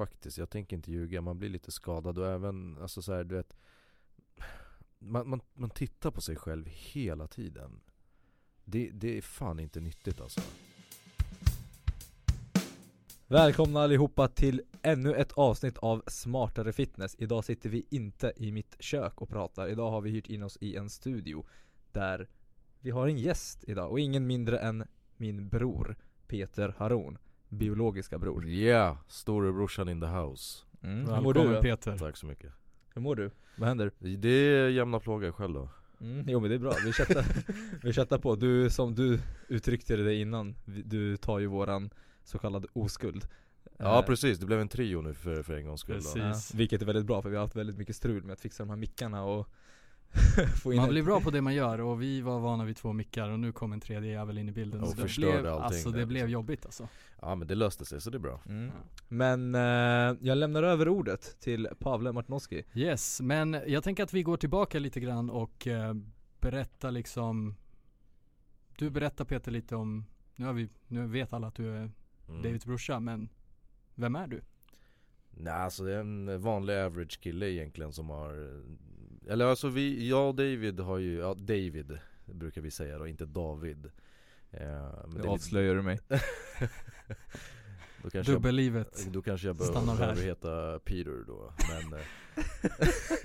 Faktiskt, jag tänker inte ljuga, man blir lite skadad och även, alltså så här, du vet man, man, man tittar på sig själv hela tiden. Det, det är fan inte nyttigt alltså. Välkomna allihopa till ännu ett avsnitt av Smartare Fitness. Idag sitter vi inte i mitt kök och pratar. Idag har vi hyrt in oss i en studio Där vi har en gäst idag och ingen mindre än min bror Peter Haron. Biologiska bror. Ja, yeah, storebrorsan in the house. Mm. Hur mår du? Peter. Tack så mycket. Hur mår du? Vad händer? Det är jämna plågor själv då. Mm, jo men det är bra, vi chattar, vi chattar på. Du, som du uttryckte det innan, du tar ju våran så kallade oskuld. Ja Eh, precis, det blev en trio nu för, för en gångs skull ja, Vilket är väldigt bra för vi har haft väldigt mycket strul med att fixa de här mickarna och Man blir bra på det man gör och vi var vana vid två mickar och nu kom en tredje jävel in i bilden Och så det förstörde blev, allting alltså där, det blev liksom. jobbigt alltså Ja men det löste sig så det är bra Mm. Men eh, jag lämnar över ordet till Pavle Martinoski Yes, men jag tänker att vi går tillbaka lite grann och eh, berättar liksom Du berättar Peter lite om, nu, har vi, nu vet alla att du är mm. Davids brorsa men Vem är du? Nej alltså det är en vanlig average kille egentligen som har Eller alltså vi, jag och David har ju, ja David brukar vi säga då, inte David. Eh, men avslöjar du mig? Då kanske, jag, Dubbellivet. då kanske jag behöver, här. behöver heta Peter då Men eh,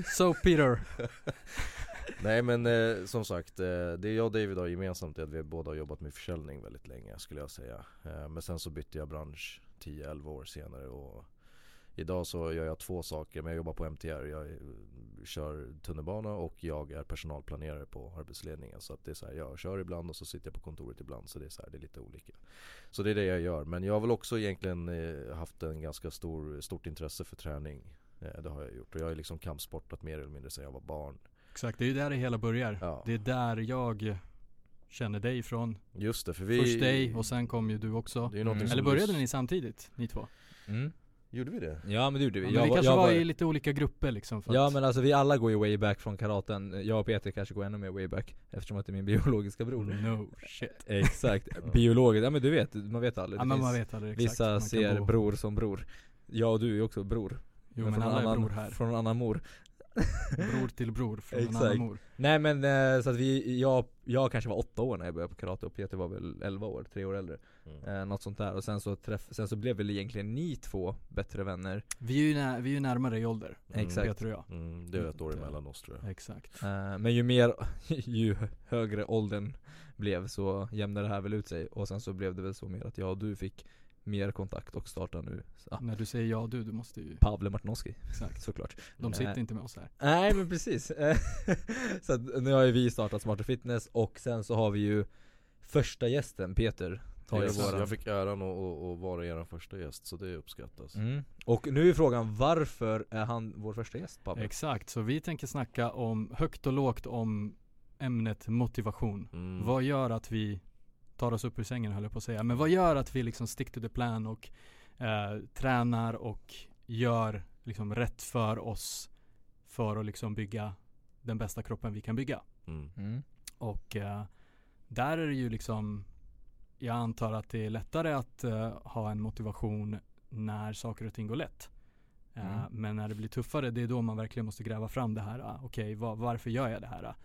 So Peter. Nej men eh, som sagt, eh, det jag och David har gemensamt är att vi båda har jobbat med försäljning väldigt länge skulle jag säga. Eh, Men sen så bytte jag bransch 10-11 år senare och Idag så gör jag två saker, men jag jobbar på MTR Jag kör tunnelbana och jag är personalplanerare på arbetsledningen. Så att det är så här, jag kör ibland och så sitter jag på kontoret ibland. Så det är så här, det är lite olika. Så det är det jag gör, men jag har väl också egentligen eh, haft en ganska stor, stort intresse för träning. Eh, Det har jag gjort. Och jag har liksom kampsportat mer eller mindre sedan jag var barn. Exakt, det är ju där det hela börjar. Ja. Det är där jag känner dig ifrån. Just det, för vi Först dig och sen kom ju du också. Mm. Eller började ni samtidigt, ni två? mm. Gjorde vi det? Ja men det gjorde vi. Ja, men jag, vi var- kanske jag var var, i lite olika grupper liksom för Ja att, men alltså vi alla går ju way back från karaten. Jag och Peter kanske går ännu mer way back Eftersom att det är min biologiska bror. No shit. Exakt, biologiskt, ja men du vet, man vet aldrig. Ja men man vet aldrig exakt. Vissa ser bo. bror som bror. Jag och du är också bror. Jo men från en alla är annan, bror här. Från en annan mor Bror till bror från en Exakt. annan mor Nej men eh, så att vi, jag, jag kanske var åtta år när jag började på karate och Peter var väl 11 år, tre år äldre Mm. eh, Något sånt där och sen så, träff, sen så blev väl egentligen ni två bättre vänner Vi är ju, när, vi är ju närmare i ålder Mm. Exakt. Peter och jag Mm, det är ett år Mm. emellan oss tror jag Exakt eh, Men ju mer, ju högre åldern blev så jämnade det här väl ut sig Och sen så blev det väl så mer att jag och du fick mer kontakt och starta nu. Ja, När du säger ja du, du måste ju Pavle Martinoski Exakt. såklart. De sitter Nej. inte med oss här. Nej men precis. Eh, Så att nu har ju vi startat Smarter Fitness och sen så har vi ju Första gästen Peter. Tar jag, våran jag fick äran att, att, att vara er första gäst så det uppskattas. Mm. Och nu är frågan varför är han vår första gäst Pablo? Exakt, så vi tänker snacka om högt och lågt om ämnet motivation. Mm. Vad gör att vi tar oss upp ur sängen höll jag på att säga Men vad gör att vi liksom stick to the plan och eh, tränar och gör liksom rätt för oss För att liksom bygga den bästa kroppen vi kan bygga Mm. Mm. Och eh, där är det ju liksom Jag antar att det är lättare att eh, ha en motivation när saker och ting går lätt. Eh, Mm. Men när det blir tuffare, det är då man verkligen måste gräva fram det här. ah, Okej, va- varför gör jag det här? ah?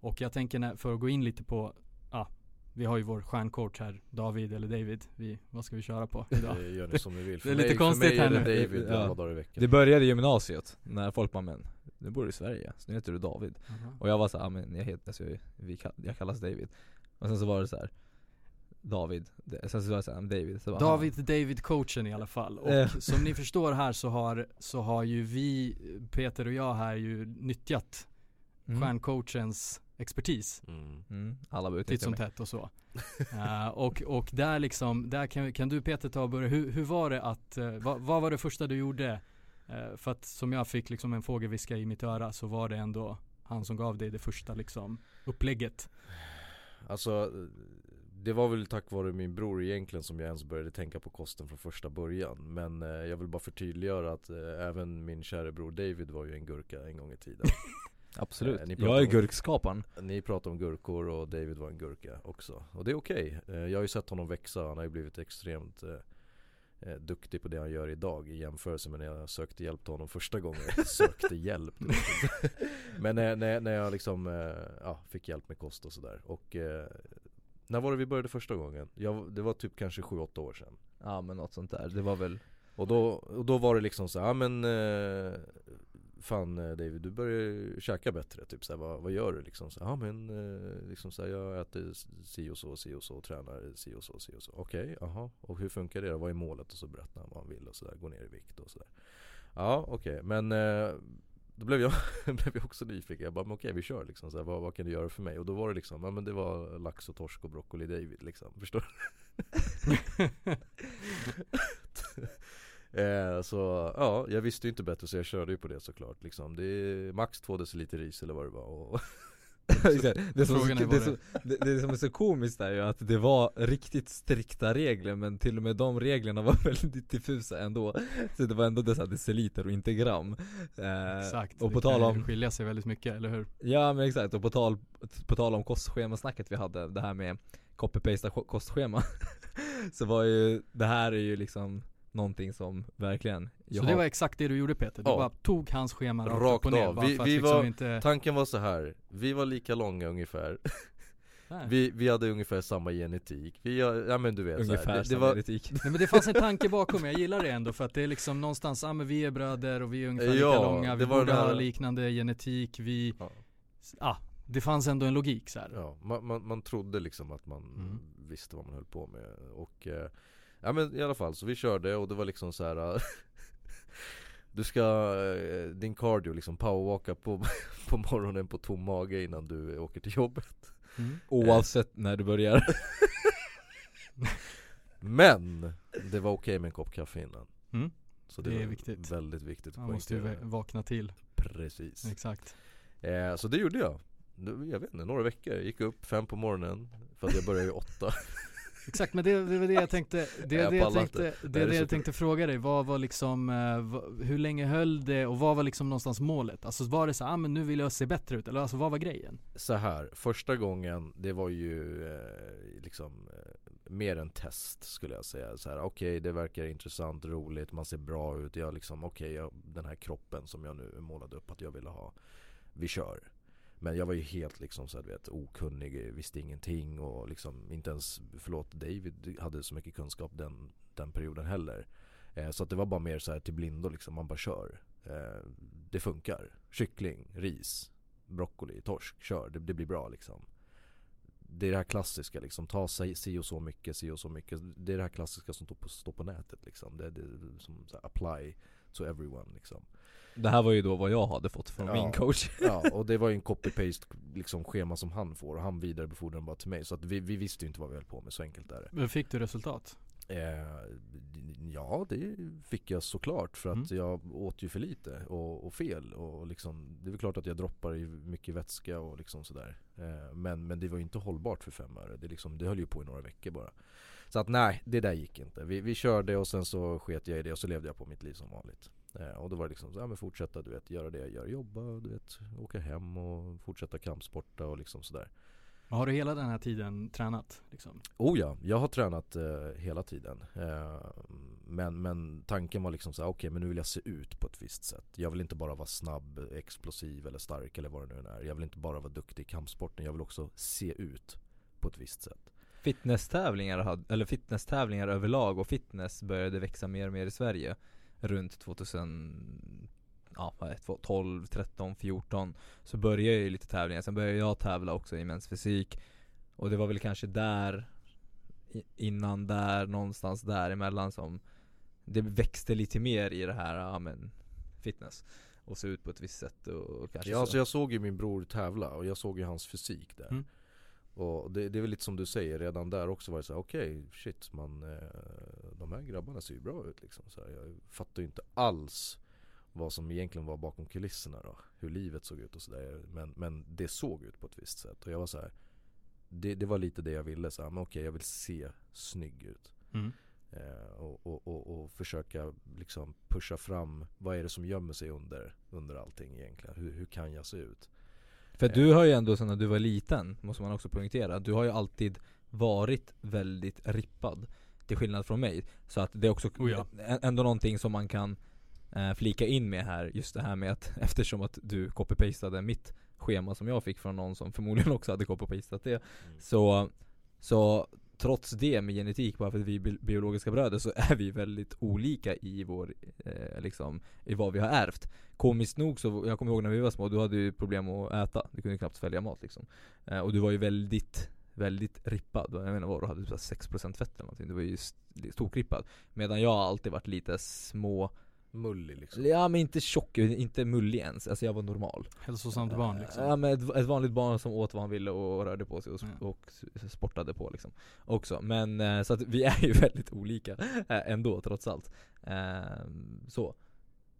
Och jag tänker när, för att gå in lite på, ja, vi har ju vår stjärncoach här, David eller David. Vi, vad ska vi köra på idag? Det gör ni som ni vill. För Det är mig, lite för konstigt mig är här det nu. David Ja. alla dagar i veckan. Det började i gymnasiet, när folk bara men du bor i Sverige, så nu heter du David Och jag var såhär, men jag heter, alltså, vi, jag kallas David Och sen så var det så här. David, sen så var det såhär, David så bara, David David coachen i alla fall. Och Eh. som ni förstår här så har, så har ju vi, Peter och jag här ju nyttjat mm. stjärncoachens expertis Mm. Mm. Alla behöver titt som mig tätt och så. Eh, och, och där liksom, där kan, kan du Peter ta och börja, hur, hur var det att, eh, vad, vad var det första du gjorde? Eh, för att som jag fick liksom en fågelviska i mitt öra så var det ändå han som gav dig det första liksom upplägget. Alltså det var väl tack vare min bror egentligen som jag ens började tänka på kosten från första början Men eh, jag vill bara förtydliggöra att eh, även min kära bror David var ju en gurka en gång i tiden Absolut, Eh, jag är om- gurkskaparen. Ni pratar om gurkor och David var en gurka också. Och det är okej, Eh, jag har ju sett honom växa, han har ju blivit extremt eh, eh, duktig på det han gör idag i jämförelse med när jag sökte hjälp till honom första gången. Jag sökte hjälp. Men när, när, när jag liksom, eh, ja, fick hjälp med kost och sådär. Och eh, När var det vi började första gången? Jag, det var typ kanske 7-8 år sedan. Ja men något sånt där, det var väl Och då, och då var det liksom så ja men eh, Fan eh, David, du börjar käka bättre, typ så här, vad, vad gör du liksom? Ja men eh, liksom så här, jag äter si och så, si och så, och tränar si och så, si och så Okej, jaha, och hur funkar det då? Vad är målet? Och så berättar han vad han vill och sådär, gå ner i vikt och sådär Ja okej, men eh, då blev jag, blev jag också nyfiken, jag bara men okej vi kör liksom, så här, vad, vad kan du göra för mig? Och då var det liksom, ja men det var lax och torsk och broccoli David liksom, förstår du? Eh, så ja, jag visste ju inte bättre så jag körde ju på det såklart liksom. Det är max två deciliter ris eller vad det var och det, som, är det, som, det, det som är så komiskt är ju att det var riktigt strikta regler men till och med de reglerna var väldigt diffusa ändå. Så det var ändå dessa deciliter och inte gram. Eh, Exakt, Och på det kan tal om skilja sig väldigt mycket, eller hur? Ja men exakt, och på tal, på tal om kostschemasnacket vi hade, det här med copy-pasta kostschema Så var ju, det här är ju liksom någonting som verkligen Så det har- var exakt det du gjorde Peter? Du Ja. bara tog hans schema rakt, Rakt upp och ner av. Vi- vi liksom var- inte Tanken var så här. vi var lika långa ungefär. Vi, vi hade ungefär samma genetik, vi, ja men du vet så här, ungefär det, det samma var, etik Nej men det fanns en tanke bakom, jag gillar det ändå för att det är liksom någonstans, ja men vi är bröder och vi är ungefär lika Ja, långa, vi borde här- ha liknande genetik, vi, Ja. ja, det fanns ändå en logik så här. Ja, man, man, man trodde liksom att man Mm. visste vad man höll på med och eh, Ja men i alla fall, så vi körde och det var liksom så här. eh, Du ska, eh, din cardio liksom powerwalka på, på morgonen på tom mage innan du åker till jobbet Mm. Oavsett när du börjar Men! Det var okej med en kopp kaffe innan Mm. Så det, Det är var viktigt. väldigt viktigt Man måste ju vakna till, Precis exakt eh, Så det gjorde jag Jag vet inte, några veckor, jag gick upp fem på morgonen För att jag började ju åtta Exakt, men det, det var det jag tänkte, det, Jag det jag tänkte, det, Det jag tänkte fråga dig, vad var liksom, eh, hur länge höll det och vad var liksom någonstans målet? Alltså var det så, ah men nu vill jag se bättre ut, eller alltså vad var grejen? Så här, första gången det var ju eh, liksom eh, mer en test skulle jag säga. Så här, okej det verkar intressant, roligt, man ser bra ut. Jag liksom, okej jag- den här kroppen som jag nu målade upp att jag ville ha. Vi kör. Men jag var ju helt liksom så här, vet, okunnig, visste ingenting och liksom inte ens, förlåt David hade så mycket kunskap den, den perioden heller. Eh, så att det var bara mer så här till blindo liksom, man bara kör. Eh, det funkar. Kyckling, ris, broccoli, torsk, kör, det, det blir bra liksom Det är det här klassiska liksom, ta sig si och så mycket, si och så mycket Det är det här klassiska som står på, står på nätet liksom Det är det som så här, apply to everyone liksom det här var ju då vad jag hade fått från Ja. min coach. Ja, och det var ju en copy-paste liksom schema som han får. Och han vidarebefordrade bara till mig. Så att vi, vi visste ju inte vad vi höll på med, så enkelt är det. Men Fick du resultat? Eh, ja, det fick jag såklart för att jag åt ju för lite och, och fel. Och liksom Det är väl klart att jag droppar i mycket vätska och liksom sådär. Eh, men, men det var ju inte hållbart för fem öre, det, liksom, det höll ju på i några veckor bara. Så att nej, det där gick inte. Vi, vi körde och sen så sket jag i det och så levde jag på mitt liv som vanligt Och då var det liksom så, ja men fortsätta du vet, göra det jag gör, jobba, du vet, åka hem och fortsätta kampsporta och liksom sådär Har du hela den här tiden tränat liksom? Oh ja, jag har tränat eh, hela tiden. Eh, men, men tanken var liksom så här, okej men nu vill jag se ut på ett visst sätt. Jag vill inte bara vara snabb, explosiv eller stark eller vad det nu är. Jag vill inte bara vara duktig i kampsporten, jag vill också se ut på ett visst sätt. Fitnesstävlingar, hade, eller fitnesstävlingar överlag och fitness började växa mer och mer i Sverige Runt 2000 Ja, vad är det, 12, 13, 14 Så började ju lite tävlingar, sen började jag tävla också i mens fysik. Och det var väl kanske där Innan där, någonstans däremellan som Det växte lite mer i det här, ja men Fitness. Och se ut på ett visst sätt och kanske Ja, så. alltså jag såg ju min bror tävla och jag såg ju hans fysik där. Mm. Och det, det är väl lite som du säger, redan där också var det så här: okej shit man eh, De här grabbarna ser ju bra ut liksom så här, Jag fattar ju inte alls vad som egentligen var bakom kulisserna då Hur livet såg ut och sådär men, men det såg ut på ett visst sätt och jag var så här. Det, det var lite det jag ville så här, men okej jag vill se snygg ut Mm. eh, och, och, och, och försöka liksom pusha fram Vad är det som gömmer sig under, under allting egentligen? Hur, hur kan jag se ut? För du har ju ändå sen när du var liten, måste man också poängtera, du har ju alltid varit väldigt rippad till skillnad från mig. Så att det är också Oh ja. ändå någonting som man kan eh, flika in med här, just det här med att eftersom att du copy-pastade mitt schema som jag fick från någon som förmodligen också hade copy-pastat det. Så, så trots det med genetik, bara för att vi är biologiska bröder, så är vi väldigt olika i vår, eh, liksom, i vad vi har ärvt. Komiskt nog så, jag kommer ihåg när vi var små, du hade ju problem att äta. Du kunde knappt svälja mat liksom. Eh, och du var ju väldigt, väldigt rippad. Jag menar vad, du hade typ 6% fett eller någonting. Du var ju st- storkrippad. Medan jag har alltid varit lite små, Mullig liksom. ja men inte tjock, inte mullig ens. Alltså jag var normal. Hälsosamt barn liksom. Ja men ett, ett vanligt barn som åt vad han ville och rörde på sig och, Ja. och sportade på liksom Också, men eh, så att vi är ju väldigt olika eh, ändå trots allt Ehm, Så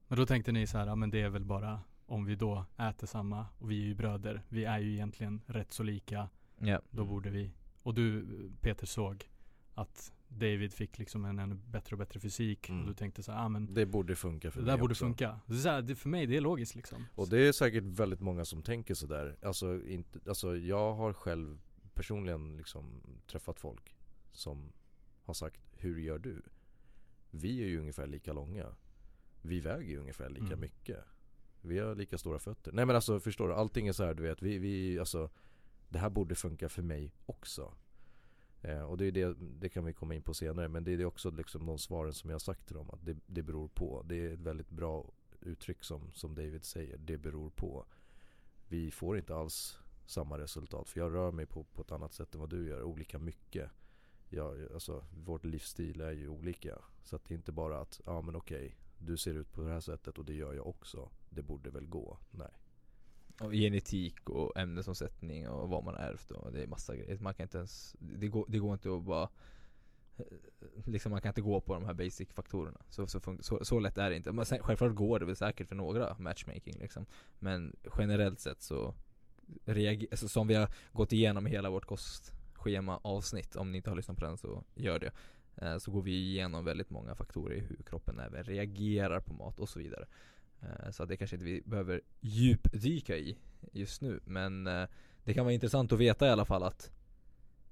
Men då tänkte ni så här, ja men det är väl bara om vi då äter samma och vi är ju bröder. Vi är ju egentligen rätt så lika. Ja, Då Mm. borde vi. Och du Peter såg att David fick liksom en ännu bättre och bättre fysik. Mm. Och du tänkte så här, ja men Det borde funka för det där borde också. funka. Så här, det, för mig det är logiskt liksom. Och det är säkert väldigt många som tänker sådär. Alltså, inte, alltså jag har själv personligen liksom träffat folk som har sagt Hur gör du? Vi är ju ungefär lika långa. Vi väger ju ungefär lika Mm. mycket. Vi har lika stora fötter. Nej men alltså förstår du? Allting är så här, du vet. Vi, vi alltså Det här borde funka för mig också. Eh, och det, är det, det kan vi komma in på senare. Men det är också liksom de svaren som jag har sagt till dem. Att det, det beror på. Det är ett väldigt bra uttryck som, som David säger. Det beror på. Vi får inte alls samma resultat. För jag rör mig på, på ett annat sätt än vad du gör. Olika mycket. Ja, alltså, vårt livsstil är ju olika. Så att det är inte bara att, ja men okej. Du ser ut på det här sättet och det gör jag också. Det borde väl gå. Nej och genetik och ämnesomsättning och vad man har ärvt och det är massa grejer. Man kan inte ens, det går, det går inte att bara eh, Liksom man kan inte gå på de här basic faktorerna. Så, så, så, så lätt är det inte. Men sen, självklart går det väl säkert för några matchmaking liksom. Men generellt sett så reager, alltså, Som vi har gått igenom hela vårt kostschema avsnitt Om ni inte har lyssnat på den så gör det. Eh, Så går vi igenom väldigt många faktorer i hur kroppen även reagerar på mat och så vidare. Eh, Eh, så det kanske inte vi behöver djupdyka i just nu. Men eh, det kan vara intressant att veta i alla fall att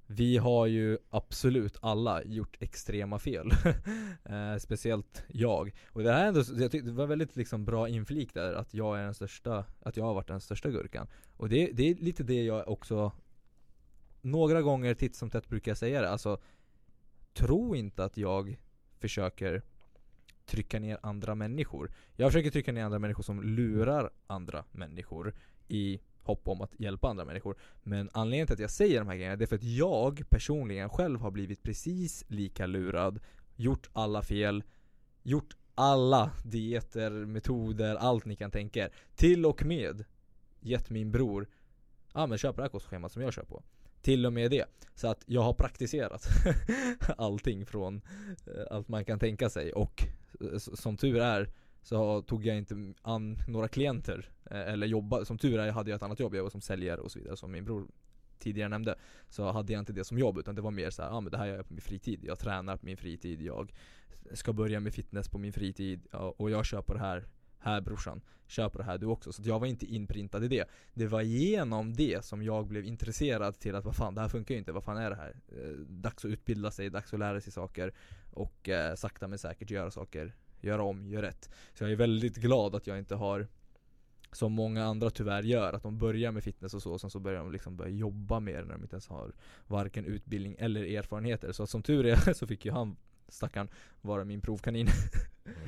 Vi har ju absolut alla gjort extrema fel. Eh, speciellt jag. Och det här är ändå, jag tyckte det var väldigt liksom bra inflik där att jag är den största Att jag har varit den största gurkan. Och det, det är lite det jag också Några gånger titt som tätt brukar jag säga det, alltså Tro inte att jag försöker trycka ner andra människor. Jag försöker trycka ner andra människor som lurar andra människor I hopp om att hjälpa andra människor. Men anledningen till att jag säger de här grejerna det är för att jag personligen själv har blivit precis lika lurad Gjort alla fel Gjort alla dieter, metoder, allt ni kan tänka er. Till och med gett min bror Ja ah, men köp det här kostschemat som jag kör på. Till och med det. Så att jag har praktiserat allting från eh, allt man kan tänka sig och Eh, som tur är så tog jag inte an några klienter eh, eller jobba, som tur är hade jag ett annat jobb, jag var som säljare och så vidare som min bror tidigare nämnde Så hade jag inte det som jobb utan det var mer så här, ja ah, men det här gör jag på min fritid, jag tränar på min fritid, jag ska börja med fitness på min fritid och jag kör på det här här brorsan, kör på det här du också. Så jag var inte inprintad i det. Det var genom det som jag blev intresserad till att vad fan det här funkar ju inte, vad fan är det här? Eh, dags att utbilda sig, dags att lära sig saker och eh, sakta men säkert göra saker, göra om, göra rätt. Så jag är väldigt glad att jag inte har som många andra tyvärr gör, att de börjar med fitness och så, och sen så börjar de liksom börja jobba det när de inte ens har varken utbildning eller erfarenheter. Så som tur är så fick ju han, stackaren, vara min provkanin.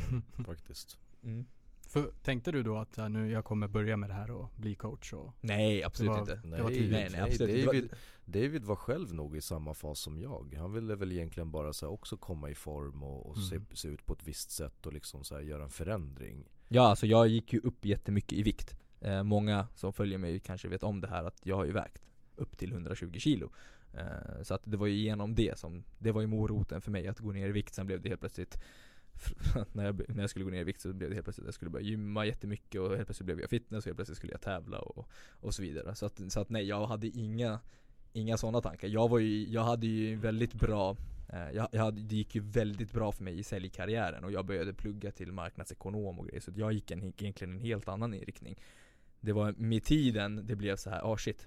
Mm, faktiskt. Mm. För tänkte du då att äh, nu jag kommer börja med det här och bli coach och Nej, absolut var- inte. Det var Nej, tidigt. Nej, nej, absolut. David, David var själv nog i samma fas som jag. Han ville väl egentligen bara så här, också komma i form och, och Mm. se, se ut på ett visst sätt och liksom så här, göra en förändring. Ja, alltså jag gick ju upp jättemycket i vikt. Eh, många som följer mig kanske vet om det här att jag har ju vägt upp till 120 kilo. Eh, så att det var ju genom det som, det var ju moroten för mig att gå ner i vikt. Sen blev det helt plötsligt när, jag, när jag skulle gå ner i vikt så blev det helt plötsligt att jag skulle börja gymma jättemycket och helt plötsligt blev jag fitness och helt plötsligt skulle jag tävla och, och så vidare. Så att, så att nej, jag hade inga, inga sådana tankar. Jag var ju, jag hade ju väldigt bra eh, jag, jag hade, det gick ju väldigt bra för mig i säljkarriären och jag började plugga till marknadsekonom och grejer så jag gick en, egentligen en helt annan inriktning Det var med tiden det blev så här, ah shit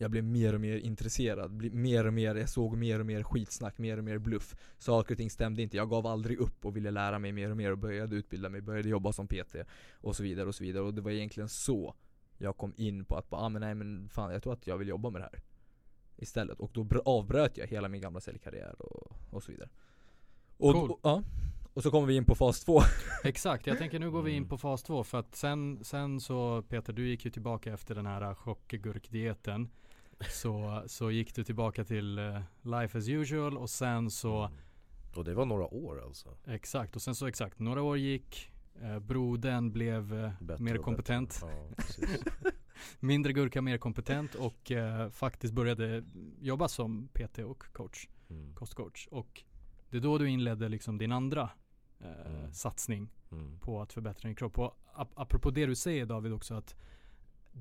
jag blev mer och mer intresserad, bli- mer och mer, jag såg mer och mer skitsnack, mer och mer bluff. Saker och ting stämde inte, jag gav aldrig upp och ville lära mig mer och mer och började utbilda mig, började jobba som PT och så vidare och så vidare. Och det var egentligen så jag kom in på att bara, ah, men nej men fan jag tror att jag vill jobba med det här Istället, och då br- avbröt jag hela min gamla säljkarriär och, och så vidare. Och, Cool. och, ja, och så kommer vi in på fas 2 Exakt, jag tänker nu går vi in på fas 2 för att sen, sen så Peter, du gick ju tillbaka efter den här chockgurkdieten så, så gick du tillbaka till eh, life as usual och sen så Mm. Och det var några år alltså. Exakt, och sen så exakt, några år gick eh, Brodern blev eh, mer kompetent. Ja. Mindre gurka mer kompetent och eh, faktiskt började jobba som PT och coach, Mm. kostcoach Och det är då du inledde liksom din andra eh, Mm. satsning Mm. på att förbättra din kropp. Och ap- apropå det du säger David också att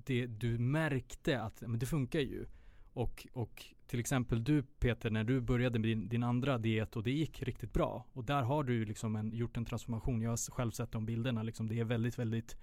det, du märkte att men det funkar ju. Och, och till exempel du Peter, när du började med din, din andra diet och det gick riktigt bra. Och där har du liksom en, gjort en transformation. Jag har själv sett de bilderna. Liksom, det är väldigt, väldigt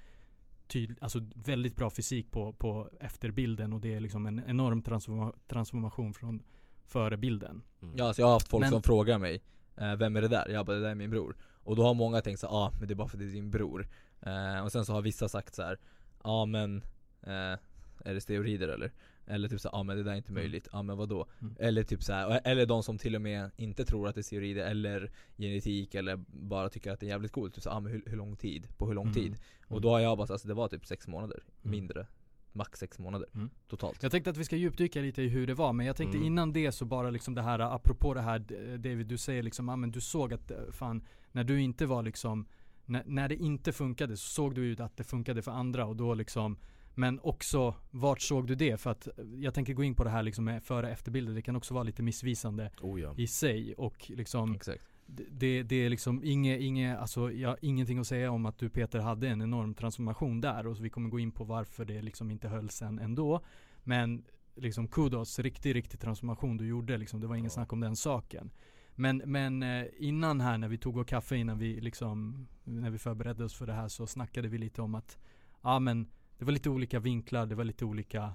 tydligt, alltså väldigt bra fysik på, på efterbilden och det är liksom en enorm transforma, transformation från före bilden. Mm. Ja, alltså jag har haft folk Men- som frågar mig eh, Vem är det där? Jag bara, det där är min bror Och då har många tänkt så ja ah, men det är bara för att det är din bror eh, Och sen så har vissa sagt så här, ja ah, men eh, Är det steroider eller? Eller typ så ja ah, men det där är inte Mm. möjligt, ja ah, men vadå? Mm. Eller typ så här, eller de som till och med inte tror att det är steroider eller genetik eller bara tycker att det är jävligt coolt Typ så ja ah, men hur, hur lång tid? På hur lång Mm. tid? Och då har jag bara, alltså det var typ sex månader, Mm. mindre Max sex månader Mm. totalt Jag tänkte att vi ska djupdyka lite i hur det var, men jag tänkte Mm. innan det så bara liksom det här, apropå det här David, du säger liksom, ja men du såg att, eh, fan, när du inte var liksom, när, när det inte funkade så såg du ju att det funkade för andra och då liksom men också, vart såg du det? För att jag tänker gå in på det här liksom med före och efterbilder, det kan också vara lite missvisande Oh ja. i sig och liksom Exakt det- det, är liksom inget, inget, alltså jag har ingenting att säga om att du Peter hade en enorm transformation där och så vi kommer gå in på varför det liksom inte höll sen ändå. Men liksom kudos, riktig, riktig transformation du gjorde liksom, det var ingen Ja. snack om den saken. Men, men eh, innan här när vi tog vår kaffe innan vi liksom, när vi förberedde oss för det här så snackade vi lite om att, ja men det var lite olika vinklar, det var lite olika,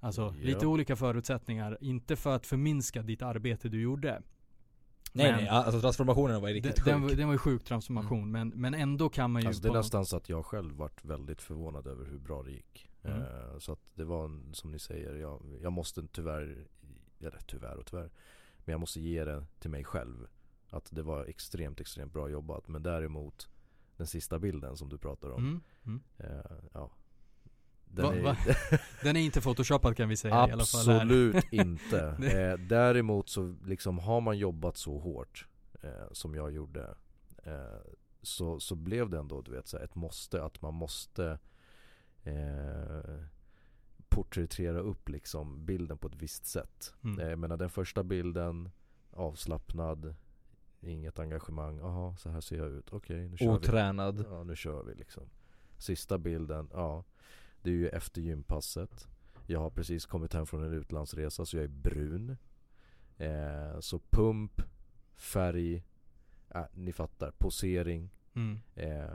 alltså Ja. lite olika förutsättningar. Inte för att förminska ditt arbete du gjorde. Nej Men- nej, alltså transformationerna var ju riktigt Den, sjuk var- den var ju sjuk transformation men, men ändå kan man ju Alltså det är nästan så att jag själv varit väldigt förvånad över hur bra det gick. Mm. Eh, så att det var en, som ni säger, jag, jag måste tyvärr, eller tyvärr och tyvärr, men jag måste ge det till mig själv. Att det var extremt, extremt bra jobbat. Men däremot den sista bilden som du pratar om, mm, mm. eh, ja. Den Va- är, va? Den är inte photoshopad kan vi säga i alla fall. Absolut inte. Eh, däremot så liksom har man jobbat så hårt eh, som jag gjorde eh, så, så blev det ändå du vet, så här, ett måste att man måste eh, porträttera upp liksom bilden på ett visst sätt. Mm. Eh, Jag menar den första bilden avslappnad Inget engagemang, jaha så här ser jag ut, okej nu kör vi Otränad Ja nu kör vi liksom Sista bilden, ja Det är ju efter gympasset. Jag har precis kommit hem från en utlandsresa så jag är brun. Eh, Så pump, färg, äh, ni fattar, posering. Mm. eh,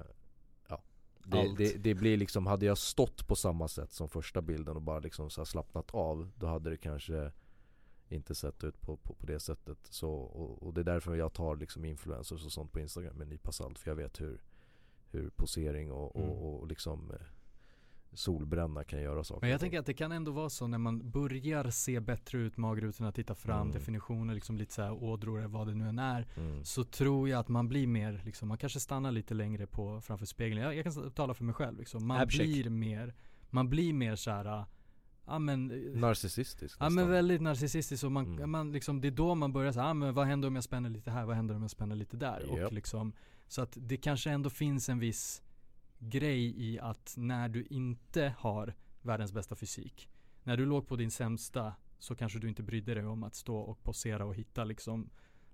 Ja. Det, det, det blir liksom, hade jag stått på samma sätt som första bilden och bara liksom slappnat av Då hade det kanske inte sett ut på, på, på det sättet. Så, och, och det är därför jag tar liksom influencers och sånt på Instagram med en nypa salt För jag vet hur, hur posering och, Mm. och, och liksom eh, solbränna kan göra saker Men jag tänker att det kan ändå vara så när man börjar se bättre ut, magrutorna titta fram, Mm. definitioner, liksom lite så här ådror vad det nu än är. mm. Så tror jag att man blir mer, liksom, man kanske stannar lite längre på framför spegeln. Jag, jag kan tala för mig själv liksom. Man Abcheck. blir mer, man blir mer såhär, ja men eh, Narcissistisk Ja men väldigt narcissistisk och man, Mm. man liksom, det är då man börjar säga, ah, men vad händer om jag spänner lite här, vad händer om jag spänner lite där? Japp. Och liksom, så att det kanske ändå finns en viss grej i att när du inte har världens bästa fysik, när du låg på din sämsta så kanske du inte brydde dig om att stå och posera och hitta liksom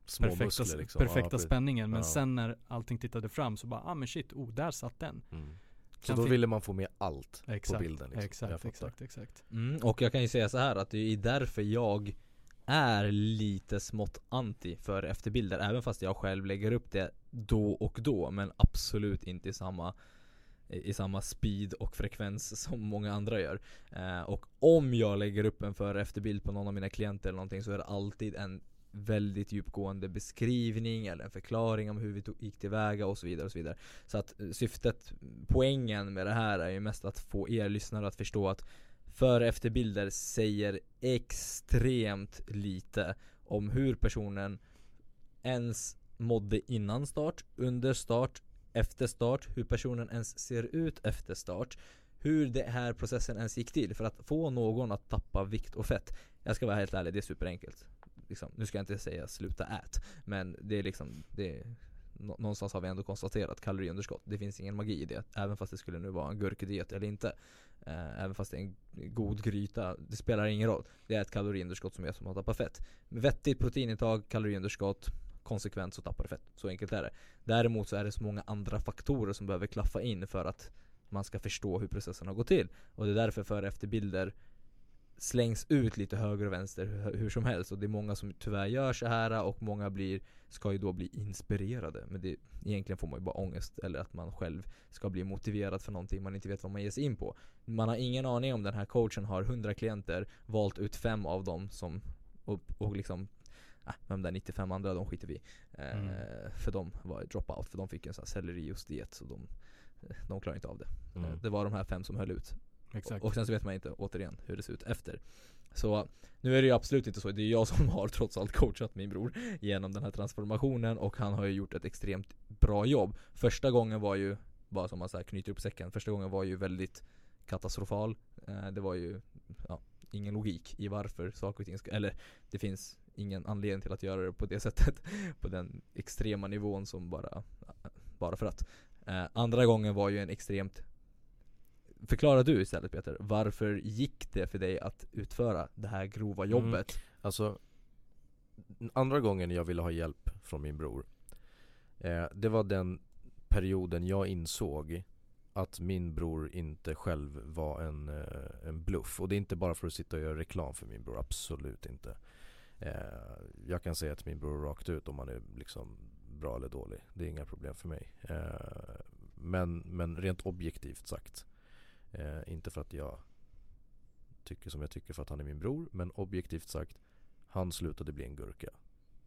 Små perfekta, liksom. perfekta Ja, spänningen. Men Ja. sen när allting tittade fram så bara, ah men shit, oh där satt den. mm. Så då ville man få med allt Exakt, på bilden liksom. Exakt, exakt, exakt. mm, Och jag kan ju säga så här att det är därför jag är lite smått anti för efterbilder Även fast jag själv lägger upp det då och då Men absolut inte i samma i, samma speed och frekvens som många andra gör. Eh, och om jag lägger upp en före efterbild på någon av mina klienter eller någonting så är det alltid en väldigt djupgående beskrivning eller en förklaring om hur vi tog, gick tillväga och så vidare och så vidare. Så att eh, syftet, poängen med det här är ju mest att få er lyssnare att förstå att före efterbilder säger extremt lite om hur personen ens mådde innan start, under start, efter start, hur personen ens ser ut efter start hur den här processen ens gick till för att få någon att tappa vikt och fett. Jag ska vara helt ärlig, det är superenkelt. Liksom, nu ska jag inte säga sluta ät, men det är liksom, det är, någonstans har vi ändå konstaterat kaloriunderskott. Det finns ingen magi i det, även fast det skulle nu vara en gurkdiet eller inte. Eh, även fast det är en god gryta, det spelar ingen roll. Det är ett kaloriunderskott som gör att man tappar fett. Vettigt proteinintag, kaloriunderskott, konsekvent så tappar du fett. Så enkelt är det. Däremot så är det så många andra faktorer som behöver klaffa in för att man ska förstå hur processen har gått till. Och det är därför före efterbilder slängs ut lite höger och vänster hur, hur som helst. Och det är många som tyvärr gör så här och många blir, ska ju då bli inspirerade. Men det, egentligen får man ju bara ångest eller att man själv ska bli motiverad för någonting man inte vet vad man ger sig in på. Man har ingen aning om den här coachen har 100 klienter, valt ut fem av dem som och, och liksom äh, de där 95 andra de skiter vi eh, mm. För de var dropout, för de fick en sån här sellerijuice-diet så de, de klarar inte av det. Mm. Det var de här fem som höll ut. Exakt. Och sen så vet man inte återigen hur det ser ut efter. Så nu är det ju absolut inte så, det är jag som har trots allt coachat min bror genom den här transformationen och han har ju gjort ett extremt bra jobb. Första gången var ju, bara som man så här knyter upp säcken, första gången var ju väldigt katastrofal. Eh, det var ju ja, ingen logik i varför saker och ting ska, eller det finns ingen anledning till att göra det på det sättet. På den extrema nivån som bara, bara för att. Eh, andra gången var ju en extremt Förklara du istället Peter, varför gick det för dig att utföra det här grova mm. jobbet? Mm. Alltså Andra gången jag ville ha hjälp från min bror eh, Det var den perioden jag insåg att min bror inte själv var en, eh, en bluff. Och det är inte bara för att sitta och göra reklam för min bror, absolut inte. Eh, jag kan säga till min bror rakt ut om han är liksom bra eller dålig. Det är inga problem för mig. Eh, men, men rent objektivt sagt. Eh, inte för att jag tycker som jag tycker för att han är min bror. Men objektivt sagt. Han slutade bli en gurka.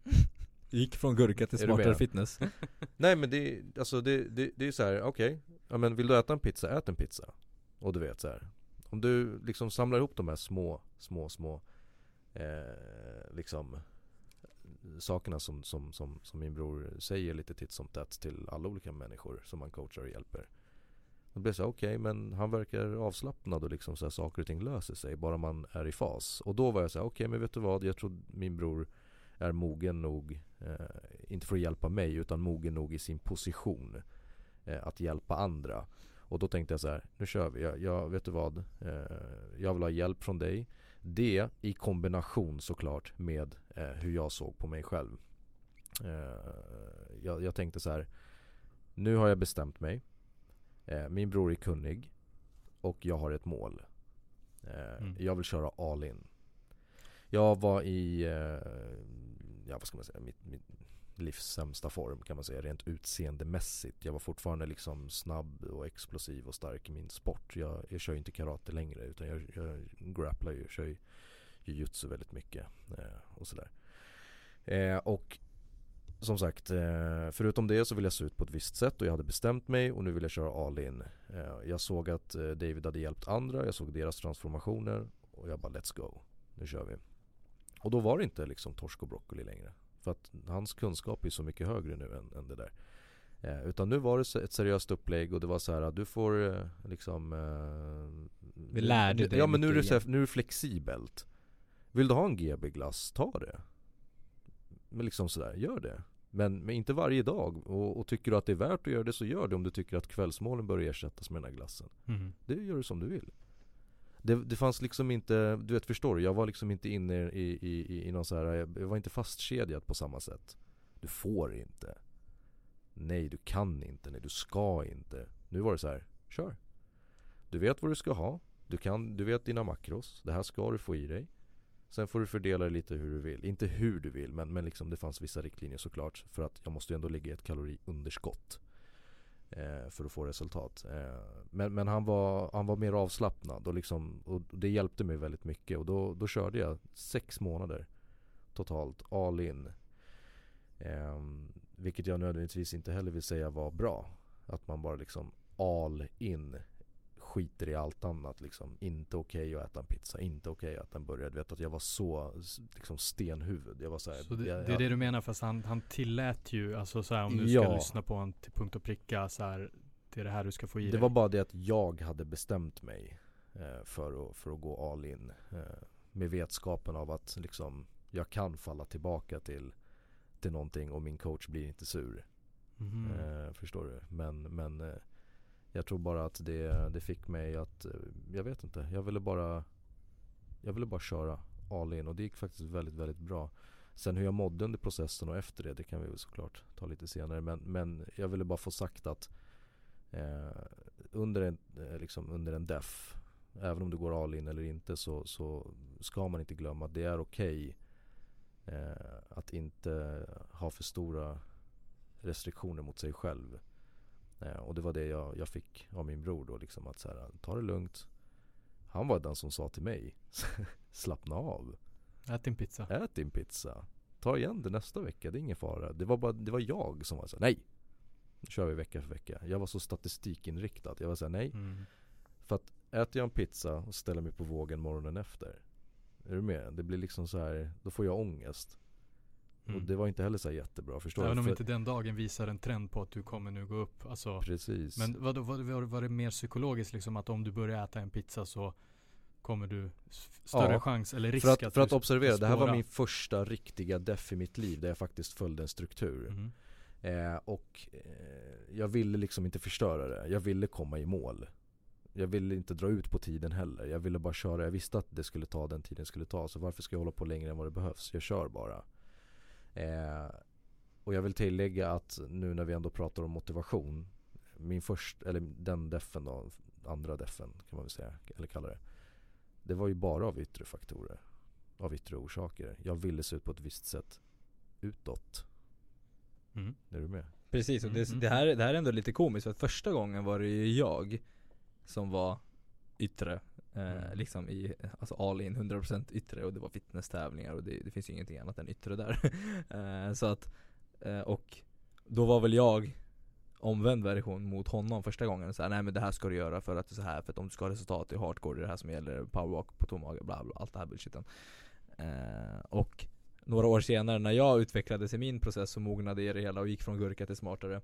Gick från gurka till smartare fitness. Nej men det, alltså det, det, det är så här, okej. Okay. Ja men vill du äta en pizza, ät en pizza. Och du vet så här. Om du liksom samlar ihop de här små, små, små eh, liksom sakerna som, som, som, som min bror säger lite titt som tätt till alla olika människor som man coachar och hjälper. Då blir det så okej okay, men han verkar avslappnad och liksom så här, saker och ting löser sig bara man är i fas. Och då var jag så här, okej okay, men vet du vad, jag tror min bror är mogen nog, eh, inte för att hjälpa mig utan mogen nog i sin position eh, att hjälpa andra. Och då tänkte jag så här, nu kör vi. Jag, jag vet du vad, eh, jag vill ha hjälp från dig. Det i kombination såklart med eh, hur jag såg på mig själv. Eh, jag, jag, tänkte så här, nu har jag bestämt mig. Eh, min bror är kunnig och jag har ett mål. Eh, mm. Jag vill köra all in. Jag var i, eh, ja vad ska man säga, mitt, mitt livs sämsta form kan man säga rent utseendemässigt. Jag var fortfarande liksom snabb och explosiv och stark i min sport. Jag, jag kör inte karate längre utan jag, jag grapplar ju, kör ju jujutsu väldigt mycket eh, och sådär. Eh, och som sagt, eh, förutom det så vill jag se ut på ett visst sätt och jag hade bestämt mig och nu vill jag köra all in. Eh, jag såg att eh, David hade hjälpt andra, jag såg deras transformationer och jag bara let's go. Nu kör vi. Och då var det inte liksom torsk och broccoli längre. För att hans kunskap är så mycket högre nu än, än det där. Eh, utan nu var det ett seriöst upplägg och det var så här att du får eh, liksom eh, Vi lärde dig Ja men nu är, det så här, nu är det flexibelt. Vill du ha en GB-glass, ta det. Men liksom sådär, gör det. Men, men inte varje dag. Och, och, tycker du att det är värt att göra det så gör det om du tycker att kvällsmålen bör ersättas med den här glassen. Mm. Det gör du som du vill det, det fanns liksom inte, du vet förstår du? Jag var liksom inte inne i, i, i, i någon så här, jag var inte fastkedjad på samma sätt Du får inte Nej du kan inte, nej du ska inte Nu var det så här, kör Du vet vad du ska ha Du, kan, du vet dina makros, det här ska du få i dig Sen får du fördela det lite hur du vill. Inte hur du vill men, men liksom det fanns vissa riktlinjer såklart. För att jag måste ju ändå ligga i ett kaloriunderskott eh, för att få resultat. Eh, men men han, var, han var mer avslappnad och, liksom, och det hjälpte mig väldigt mycket och då, då körde jag sex månader totalt all in. Eh, vilket jag nödvändigtvis inte heller vill säga var bra. Att man bara liksom all in skiter i allt annat liksom. Inte okej okay att äta en pizza, inte okej okay att äta en burgare. Du vet att jag var så liksom stenhuvud. Jag var så, här, så det, jag, det är det du menar fast han, han tillät ju, alltså så här, om du ska ja. lyssna på honom till punkt och pricka så här, Det är det här du ska få i Det dig. var bara det att jag hade bestämt mig eh, för, att, för att gå all in. Eh, med vetskapen av att liksom jag kan falla tillbaka till, till någonting och min coach blir inte sur. Mm. Eh, förstår du? Men, men eh, jag tror bara att det, det fick mig att, eh, jag vet inte, jag ville bara Jag ville bara köra all in och det gick faktiskt väldigt, väldigt bra. Sen hur jag mådde under processen och efter det, det kan vi väl såklart ta lite senare. Men, men jag ville bara få sagt att eh, under, en, eh, liksom under en def, även om du går all in eller inte så, så ska man inte glömma att det är okej okay, eh, att inte ha för stora restriktioner mot sig själv. Eh, och det var det jag, jag fick av min bror då liksom att så här, ta det lugnt. Han var den som sa till mig, slappna av. Ät din pizza. Ät din pizza. Ta igen det nästa vecka, det är ingen fara. Det var bara, det var jag som var så här, nej. Nu kör vi vecka för vecka. Jag var så statistikinriktad. Jag var såhär, nej. Mm. För att äter jag en pizza och ställer mig på vågen morgonen efter. Är du med? Det blir liksom så här, då får jag ångest. Mm. Och det var inte heller så jättebra, förstår Även om inte den dagen visar en trend på att du kommer nu gå upp. Alltså, Precis. Men vad, vad, var, var det mer psykologiskt liksom att om du börjar äta en pizza så kommer du större ja, chans eller risk för att, att För att observera, det här var min första riktiga deff i mitt liv där jag faktiskt följde en struktur. Mm. Eh, och eh, jag ville liksom inte förstöra det. Jag ville komma i mål. Jag ville inte dra ut på tiden heller. Jag ville bara köra. Jag visste att det skulle ta den tiden det skulle ta. Så varför ska jag hålla på längre än vad det behövs? Jag kör bara. Eh, och jag vill tillägga att nu när vi ändå pratar om motivation Min första, eller den defen då, andra defen kan man väl säga, eller kalla det Det var ju bara av yttre faktorer Av yttre orsaker Jag ville se ut på ett visst sätt utåt mm. Är du med? Precis, och det, mm. det, här, det här är ändå lite komiskt för att första gången var det ju jag Som var yttre mm. liksom i, alltså all in 100% yttre och det var fitnesstävlingar och det, det finns ju ingenting annat än yttre där. eh, så att, eh, och då var väl jag omvänd version mot honom första gången. Så här, nej men det här ska du göra för att det är så här, för att om du ska ha resultat i hardcore, det är det här som gäller, powerwalk på tom mage, bla bla, allt det här bullshiten. Eh, och några år senare när jag utvecklades i min process och mognade i det hela och gick från gurka till smartare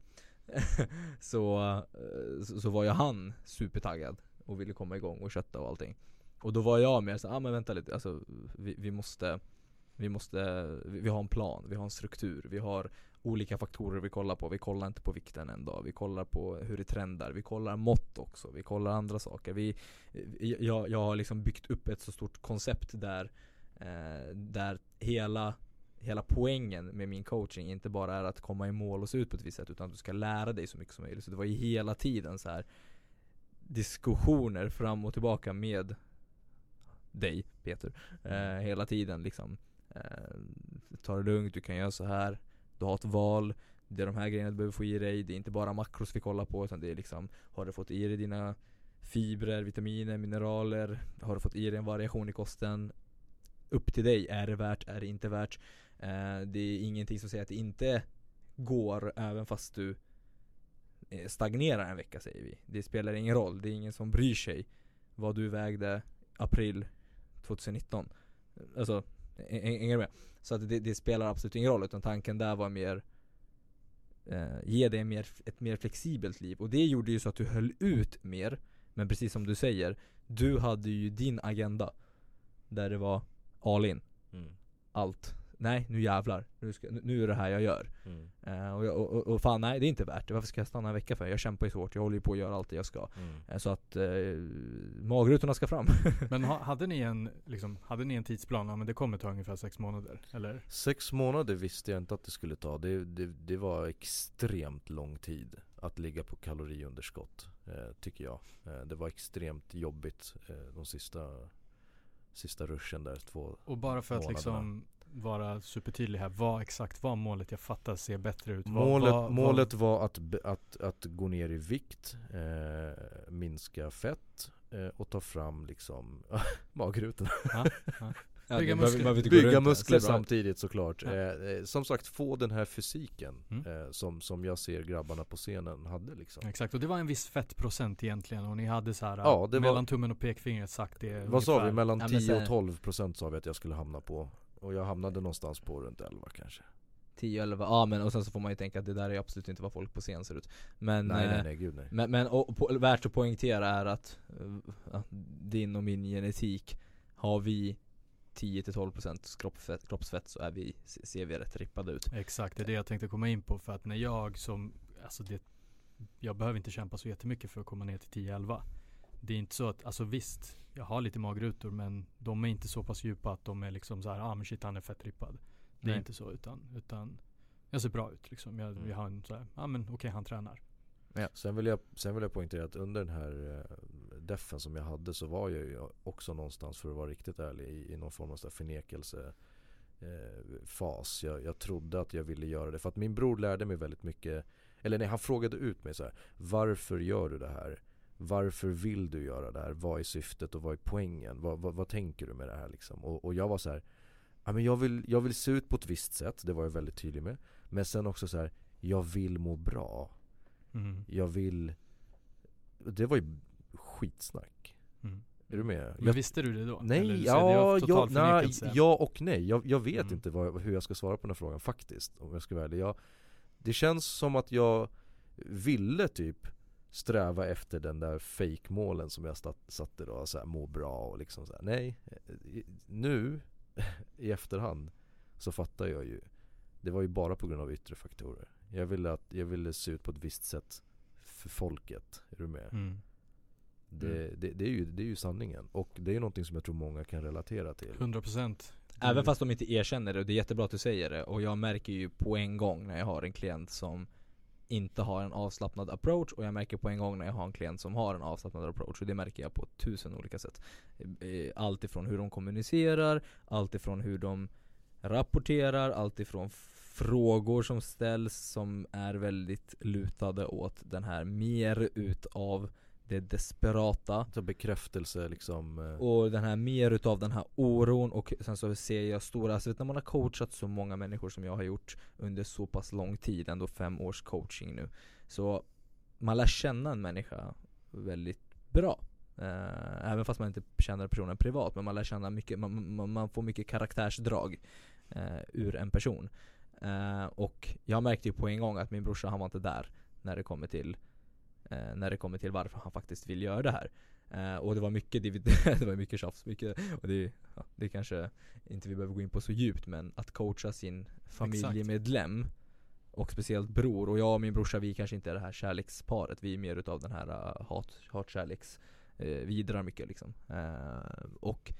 så, eh, så, så var ju han supertaggad och ville komma igång och kötta och allting. Och då var jag mer så ah men vänta lite, alltså vi, vi måste vi måste, vi, vi har en plan, vi har en struktur, vi har olika faktorer vi kollar på. Vi kollar inte på vikten en dag, vi kollar på hur det trendar, vi kollar mått också, vi kollar andra saker. Vi, eh, jag, jag har liksom byggt upp ett så stort koncept där, eh, där hela Hela poängen med min coaching inte bara är att komma i mål och se ut på ett visst sätt utan att du ska lära dig så mycket som möjligt. Så det var ju hela tiden så här diskussioner fram och tillbaka med dig Peter. Eh, hela tiden liksom. Eh, ta det lugnt, du kan göra så här. Du har ett val. Det är de här grejerna du behöver få i dig. Det är inte bara makros vi kollar på utan det är liksom Har du fått i dig dina fibrer, vitaminer, mineraler? Har du fått i dig en variation i kosten? Upp till dig. Är det värt? Är det inte värt? Eh, det är ingenting som säger att det inte går även fast du stagnerar en vecka säger vi. Det spelar ingen roll, det är ingen som bryr sig vad du vägde april 2019. Alltså, hänger med? Så att det, det, spelar absolut ingen roll, utan tanken där var mer eh, Ge dig mer, ett mer flexibelt liv. Och det gjorde ju så att du höll ut mer. Men precis som du säger, du hade ju din agenda. Där det var all in. Mm. Allt nej nu jävlar, nu, ska, nu är det här jag gör. Mm. Uh, och, och, och, fan nej det är inte värt det, varför ska jag stanna en vecka för? Jag kämpar ju svårt, jag håller ju på att göra allt det jag ska. Mm. Uh, så att uh, magrutorna ska fram. men ha, hade ni en, liksom, hade ni en tidsplan? Ja men det kommer ta ungefär sex månader, eller? Sex månader visste jag inte att det skulle ta. Det, det, det var extremt lång tid att ligga på kaloriunderskott, tycker jag. det var extremt jobbigt de sista Sista ruschen där, två Och bara för att liksom vara supertydlig här. Vad exakt var målet? Jag fattar, se bättre ut. Vad- Målet, vad- målet var att, att, att gå ner i vikt, eh, minska fett eh, och ta fram liksom magrutorna. Ja, ja. Ja, Bygga muskler. Bygga muskler Ser samtidigt såklart. Ja. Eh, eh, som sagt, få den här fysiken Mm. eh, som, som jag ser grabbarna på scenen hade liksom. Exakt, och det var en viss fettprocent egentligen och ni hade så här Ja, det var- mellan tummen och pekfingret sagt det Vad sa vi? ungefär. Mellan Ja, men 10 så här- och 12 procent sa vi att jag skulle hamna på. Och jag hamnade någonstans på runt 11 kanske. 10, 11, ja men och sen så får man ju tänka att det där är absolut inte vad folk på scen ser ut. Men, nej eh, nej nej gud nej. men, men och, på, värt att poängtera är att, eh, att din och min genetik, har vi 10-12% kroppsfett, kroppsfett så är vi, ser vi rätt rippade ut. Exakt, det är det jag tänkte komma in på för att när jag som, alltså det, jag behöver inte kämpa så jättemycket för att komma ner till 10-11. Det är inte så att, alltså visst, jag har lite magrutor men de är inte så pass djupa att de är liksom så här, ah men shit han är fett rippad. Det är Nej. inte så utan, utan jag ser bra ut liksom. Jag, Mm. jag har en så här, ja ah, men okej han tränar. Sen vill, jag, sen vill jag poängtera att under den här eh, defen som jag hade så var jag ju också någonstans för att vara riktigt ärlig i, i någon form av så här förnekelse eh, fas. Jag, jag trodde att jag ville göra det för att min bror lärde mig väldigt mycket Eller nej, han frågade ut mig så här. Varför gör du det här? Varför vill du göra det här? Vad är syftet och vad är poängen? Vad, vad, vad tänker du med det här liksom? Och, och jag var så här. Ja, men jag, vill, jag vill se ut på ett visst sätt, det var jag väldigt tydlig med Men sen också så här. Jag vill må bra Mm. jag vill Det var ju skitsnack Mm. Är du med? Men Jag, visste du det då? Eller nej, det ja, av total ja, nej, förnekelse? ja och nej jag, jag vet Mm. inte vad, hur jag ska svara på den här frågan faktiskt Om jag ska vara ärlig jag, Det känns som att jag ville typ sträva efter den där fake-målen som jag satt, satte då, så här, må bra och liksom så här. Nej, nu i efterhand så fattar jag ju Det var ju bara på grund av yttre faktorer Jag ville, att, jag ville se ut på ett visst sätt för folket, är du med? Mm. Det, det, det, är ju, det är ju sanningen och det är ju någonting som jag tror många kan relatera till 100 procent. Även fast de inte erkänner det, och det är jättebra att du säger det, och jag märker ju på en gång när jag har en klient som inte har en avslappnad approach och jag märker på en gång när jag har en klient som har en avslappnad approach och det märker jag på tusen olika sätt. Eh, eh, allt ifrån hur de kommunicerar, allt ifrån hur de rapporterar, allt ifrån frågor som ställs som är väldigt lutade åt den här mer utav det desperata. Så bekräftelse liksom eh, och den här mer utav den här oron och sen så ser jag stora, alltså vet, när man har coachat så många människor som jag har gjort under så pass lång tid, ändå fem års coaching nu Så man lär känna en människa väldigt bra. Eh, Även fast man inte känner personen privat, men man lär känna mycket, man, man, man får mycket karaktärsdrag eh, ur en person. Eh, Och jag märkte ju på en gång att min brorsa han var inte där när det kommer till eh, när det kommer till varför han faktiskt vill göra det här. Eh, och det var mycket, det var mycket tjafs, mycket, och det, ja, det kanske inte vi behöver gå in på så djupt men att coacha sin familjemedlem och speciellt bror, och jag och min brorsa vi kanske inte är det här kärleksparet, vi är mer utav den här uh, hat, hatkärleks, uh, vi drar mycket liksom. Uh, och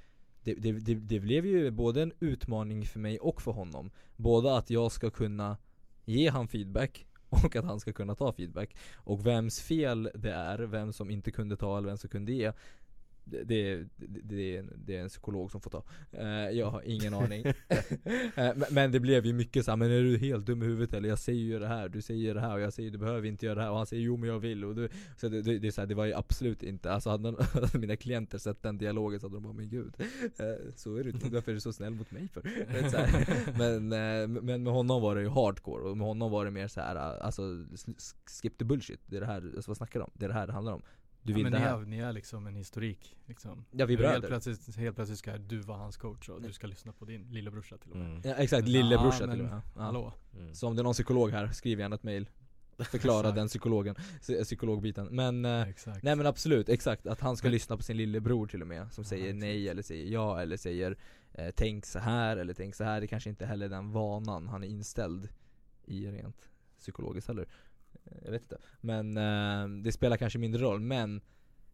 det, det, det, det blev ju både en utmaning för mig och för honom. Både att jag ska kunna ge han feedback och att han ska kunna ta feedback. Och vems fel det är, vem som inte kunde ta eller vem som kunde ge det, det, det, är, det är en psykolog som får ta. Eh, jag har ingen aning. Eh, men, det blev ju mycket så här, men är du helt dum i huvudet eller? Jag säger ju det här, du säger det här och jag säger du behöver inte göra det här och han säger jo men jag vill och du, Så det, det, det, så här, det var ju absolut inte, alltså hade, hade mina klienter sett den dialogen så hade de bara men gud eh, Så är du inte, varför är du så snäll mot mig för? Men, men med honom var det ju hardcore och med honom var det mer så här, alltså skip the bullshit, det är det här, alltså, vad snackar du om? Det är det här det handlar om Du ja, vill men det ni, här är, ni är liksom en historik liksom. Ja vi Nu helt bröder plötsligt, helt plötsligt ska du vara hans coach och du ska lyssna på din lillebrorsa till och med. mm, Ja exakt, Ja, lillebrorsa men till och med ja. Hallå? mm. Så om det är någon psykolog här, skriv gärna ett mail Förklara den psykologen, psy- psykologbiten Men eh, Exakt. Nej men absolut, exakt. Att han ska Men- lyssna på sin lillebror till och med Som Ja, säger exakt. nej eller säger ja eller säger eh, Tänk så här eller tänk så här Det kanske inte heller är den vanan han är inställd i rent psykologiskt heller Eh, jag vet inte. Men eh, det spelar kanske mindre roll. Men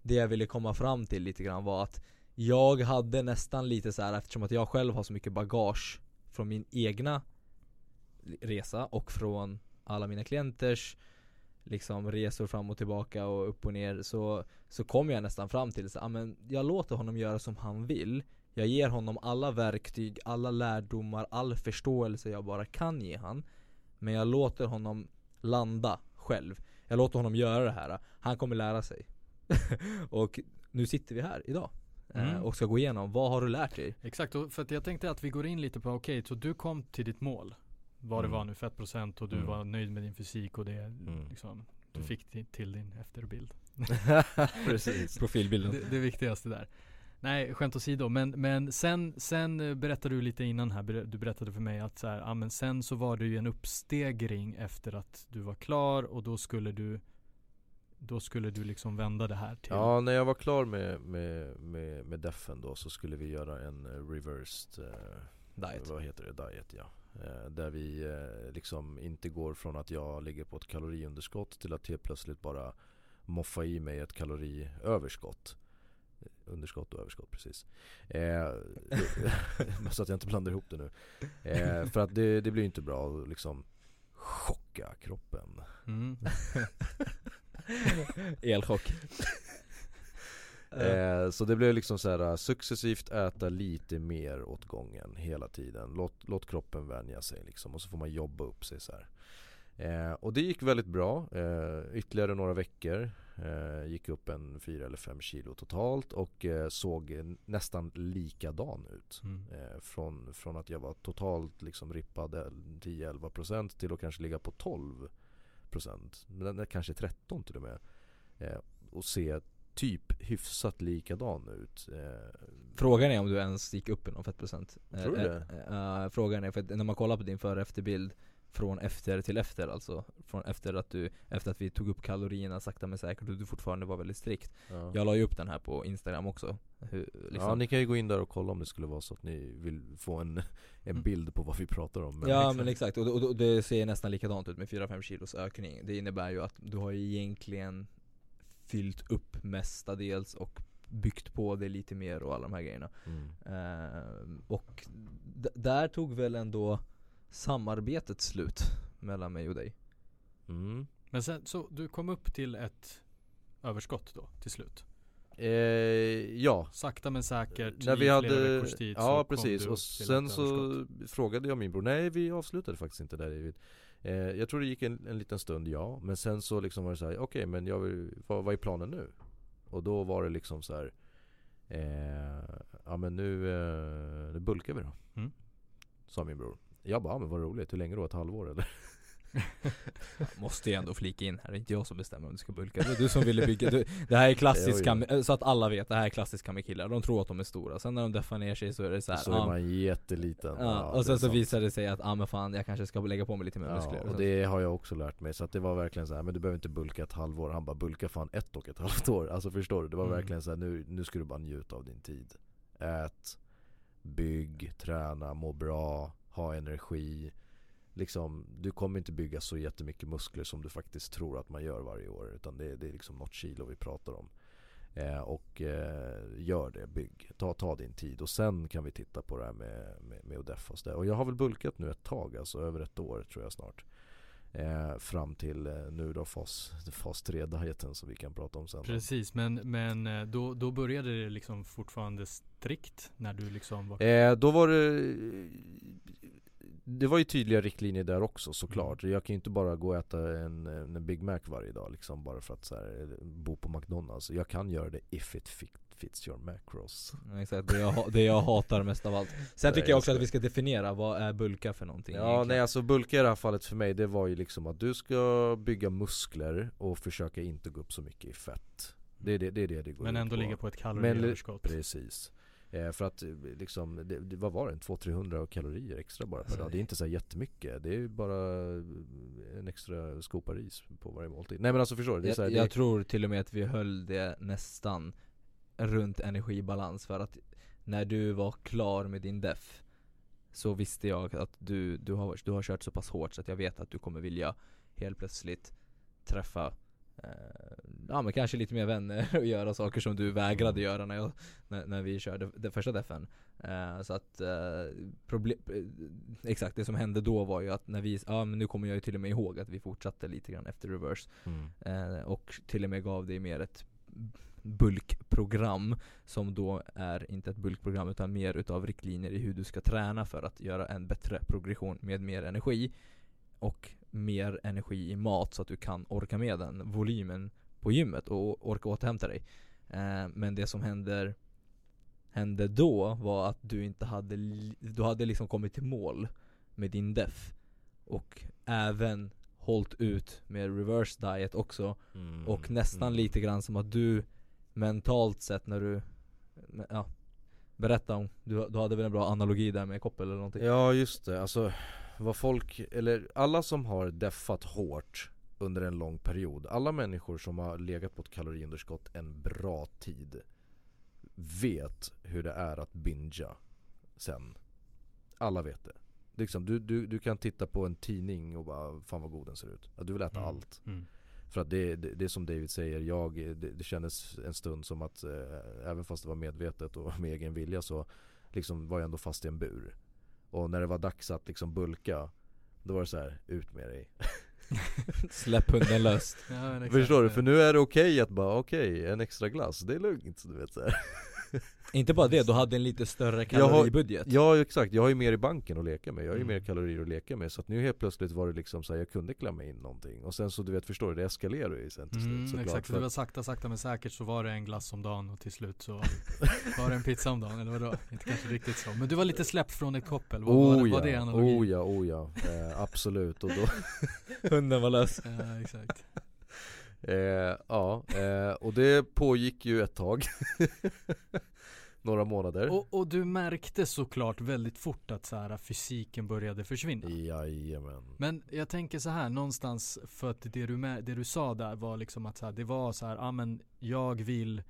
Det jag ville komma fram till lite grann var att Jag hade nästan lite så här eftersom att jag själv har så mycket bagage Från min egna resa och från alla mina klienters liksom resor fram och tillbaka och upp och ner så, så kom jag nästan fram till så, ah, men jag låter honom göra som han vill. Jag ger honom alla verktyg, alla lärdomar, all förståelse jag bara kan ge han. Men jag låter honom landa själv Jag låter honom göra det här, han kommer lära sig Och nu sitter vi här idag eh, Mm. Och ska gå igenom, vad har du lärt dig? Exakt, för att jag tänkte att vi går in lite på, okej, så du kom till ditt mål. Vad det Mm. var nu, fettprocent och du Mm. var nöjd med din fysik och det Mm. liksom, du Mm. fick ti- till din efterbild. Precis. Profilbilden Det, det viktigaste där. Nej, skämt åsido, men, men sen, sen berättade du lite innan här, du berättade för mig att så här, ja men sen så var det ju en uppstegring efter att du var klar och då skulle du Då skulle du liksom vända det här till Ja, när jag var klar med, med, med, med defen då så skulle vi göra en eh, reversed eh, Diet Vad heter det? Diet ja. Eh, där vi eh, liksom inte går från att jag ligger på ett kaloriunderskott till att helt plötsligt bara moffa i mig ett kaloriöverskott. Underskott och överskott precis. Eh, så att jag inte blandar ihop det nu. Eh, för att det, det blir inte bra att liksom chocka kroppen. mm. Elchock Eh, så det blev liksom så här successivt äta lite mer åt gången hela tiden. Låt, låt kroppen vänja sig liksom och så får man jobba upp sig så. Eh, och det gick väldigt bra. Eh, ytterligare några veckor. Eh, gick upp en 4 eller 5 kilo totalt och eh, såg nästan likadan ut. Mm. Eh, från, från att jag var totalt liksom rippad 10-11% till att kanske ligga på 12% Men den- kanske 13 till och med Och se typ hyfsat likadan ut Frågan är om du ens gick upp i någon fettprocent Tror du det? Frågan är, för när man kollar på din före efterbild Från efter till efter alltså Från efter att du, efter att vi tog upp kalorierna sakta men säkert och du fortfarande var väldigt strikt ja. Jag la ju upp den här på instagram också Hur, liksom. ja ni kan ju gå in där och kolla om det skulle vara så att ni vill få en, en Mm. bild på vad vi pratar om ja liksom- men exakt, och, och, och det ser nästan likadant ut med 4-5 kilos ökning Det innebär ju att du har ju egentligen fyllt upp mestadels och byggt på det lite mer och alla de här grejerna mm. Eh, och d- där tog väl ändå samarbetet slut mellan mig och dig? Mm. Men sen, så du kom upp till ett överskott då till slut? Eh, ja Sakta men säkert När vi hade, tid ja precis och sen så överskott. frågade jag min bror, nej vi avslutade faktiskt inte där David eh, Jag tror det gick en, en liten stund ja, men sen så liksom var det så här: okej men jag vill, vad, vad är planen nu? Och då var det liksom så här. Eh, ja men nu, eh, nu bulkar vi då Mm. Sa min bror Jag bara, ja, men vad roligt, hur länge då? Ett halvår eller? Måste jag ändå flika in här, det är inte jag som bestämmer om du ska bulka Det är du som ville bygga, du, det här är klassiska, så att alla vet, det här är klassiska med killar De tror att de är stora, sen när de deffar ner sig så är det så här, så är man jätteliten ja, och sen så sant. visar det sig att, ja ah, men fan jag kanske ska lägga på mig lite mer muskler Ja, och det har jag också lärt mig. Så att det var verkligen så här, men du behöver inte bulka ett halvår. Han bara, bulka fan ett och ett halvt år. Alltså förstår du? Det var Mm. verkligen så här, nu, nu ska du bara njuta av din tid. Ät, bygg, träna, må bra, ha energi. Liksom, du kommer inte bygga så jättemycket muskler som du faktiskt tror att man gör varje år. Utan det, det är liksom något kilo vi pratar om. Eh, och eh, gör det, bygg. Ta, ta din tid och sen kan vi titta på det här med, med, med att deffa oss där. Och jag har väl bulkat nu ett tag, alltså över ett år tror jag snart. Eh, fram till eh, nu då fas, fas 3-dieten som vi kan prata om sen. Precis, men, men eh, då, då började det liksom fortfarande strikt när du liksom var Eh, då var det Det var ju tydliga riktlinjer där också såklart. Jag kan ju inte bara gå och äta en, en Big Mac varje dag liksom bara för att så här, bo på McDonalds. Jag kan göra det if it fit, fits your macros. Ja, Exakt, det jag, det jag hatar mest av allt Sen tycker jag också att vi ska definiera, vad är bulka för någonting Ja egentligen? nej alltså bulka i det här fallet för mig det var ju liksom att du ska bygga muskler och försöka inte gå upp så mycket i fett. Det är det det, är det, det går Men ändå på. ligga på ett kaloriöverskott Precis. Eh, för att eh, liksom, det, det, vad var det? 200-300 kalorier extra bara per Alltså, dag. Det är inte så jättemycket. Det är ju bara eh, en extra skopa ris på varje måltid. Nej men alltså förstår du? Så här, jag, jag tror till och med att vi höll det nästan runt energibalans för att när du var klar med din def så visste jag att du, du, har, du har kört så pass hårt så att jag vet att du kommer vilja helt plötsligt träffa Ja men kanske lite mer vänner och göra saker som du vägrade göra när, jag, när, när vi körde den första defen. Eh, Så att eh, problem, eh, Exakt det som hände då var ju att när vi, ja men nu kommer jag ju till och med ihåg att vi fortsatte lite grann efter reverse. Mm. Eh, och till och med gav dig mer ett bulkprogram som då är inte ett bulkprogram utan mer utav riktlinjer i hur du ska träna för att göra en bättre progression med mer energi och mer energi i mat så att du kan orka med den volymen på gymmet och orka återhämta dig. Eh, men det som händer hände då var att du inte hade, du hade liksom kommit till mål med din def och även hållit ut med reverse diet också Mm, och nästan mm. lite grann som att du mentalt sett när du Ja Berätta om, du, du hade väl en bra analogi där med koppel eller någonting? Ja just det, alltså vad folk, eller alla som har deffat hårt under en lång period Alla människor som har legat på ett kaloriunderskott en bra tid Vet hur det är att bingea sen Alla vet det liksom, du, du, du kan titta på en tidning och bara Fan vad god den ser ut, ja, du vill äta Mm. allt Mm. För att det, det, det är som David säger, jag, det, det kändes en stund som att eh, även fast det var medvetet och med egen vilja så liksom var jag ändå fast i en bur. Och när det var dags att liksom bulka, då var det så här, ut med dig. Släpp hunden löst Ja. Förstår du? För nu är det okej att bara, okej, en extra glass, det är lugnt. Du vet, så här. Inte bara det, du hade en lite större Jag har- kaloribudget. Ja exakt, jag har ju mer i banken att leka med, jag har ju Mm. mer kalorier att leka med. Så att nu helt plötsligt var det liksom så här, jag kunde klämma in någonting. Och sen så du vet, förstår du, det eskalerar ju sen till slut Mm, exakt, det var sakta, sakta men säkert så var det en glass om dagen och till slut så var det en pizza om dagen, eller vadå? Inte kanske riktigt så, men du var lite släppt från ett koppel, var, Oh det, var det ja, analogi? oh ja, oh ja, eh, absolut. Och då Hunden var lös. Ja, exakt Eh, ja, eh, och det pågick ju ett tag Några månader och, och du märkte såklart väldigt fort att så här, fysiken började försvinna Jajamän Men jag tänker så här någonstans för att det du, det du sa där var liksom att så här, det var så här, ja men jag vill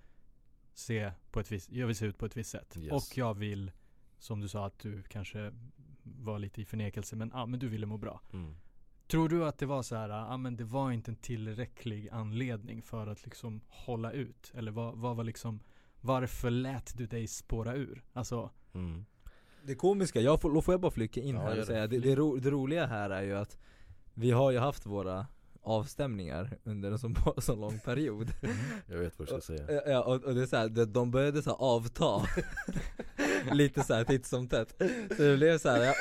se på ett visst, jag vill se ut på ett visst sätt Yes. och jag vill som du sa att du kanske var lite i förnekelse men ja men du ville må bra. mm. Tror du att det var så här, ja men det var inte en tillräcklig anledning för att liksom hålla ut? Eller vad, vad var liksom, varför lät du dig spåra ur? Alltså, Mm. Det komiska, jag får, då får jag bara flika in Ja, här och det. säga det, det, ro, det roliga här är ju att Vi har ju haft våra avstämningar under en så, så lång period Jag vet vad du ska säga Ja, och, och det är så här, de, de började så här avta Lite så här titt som tätt Så det blev så här, jag,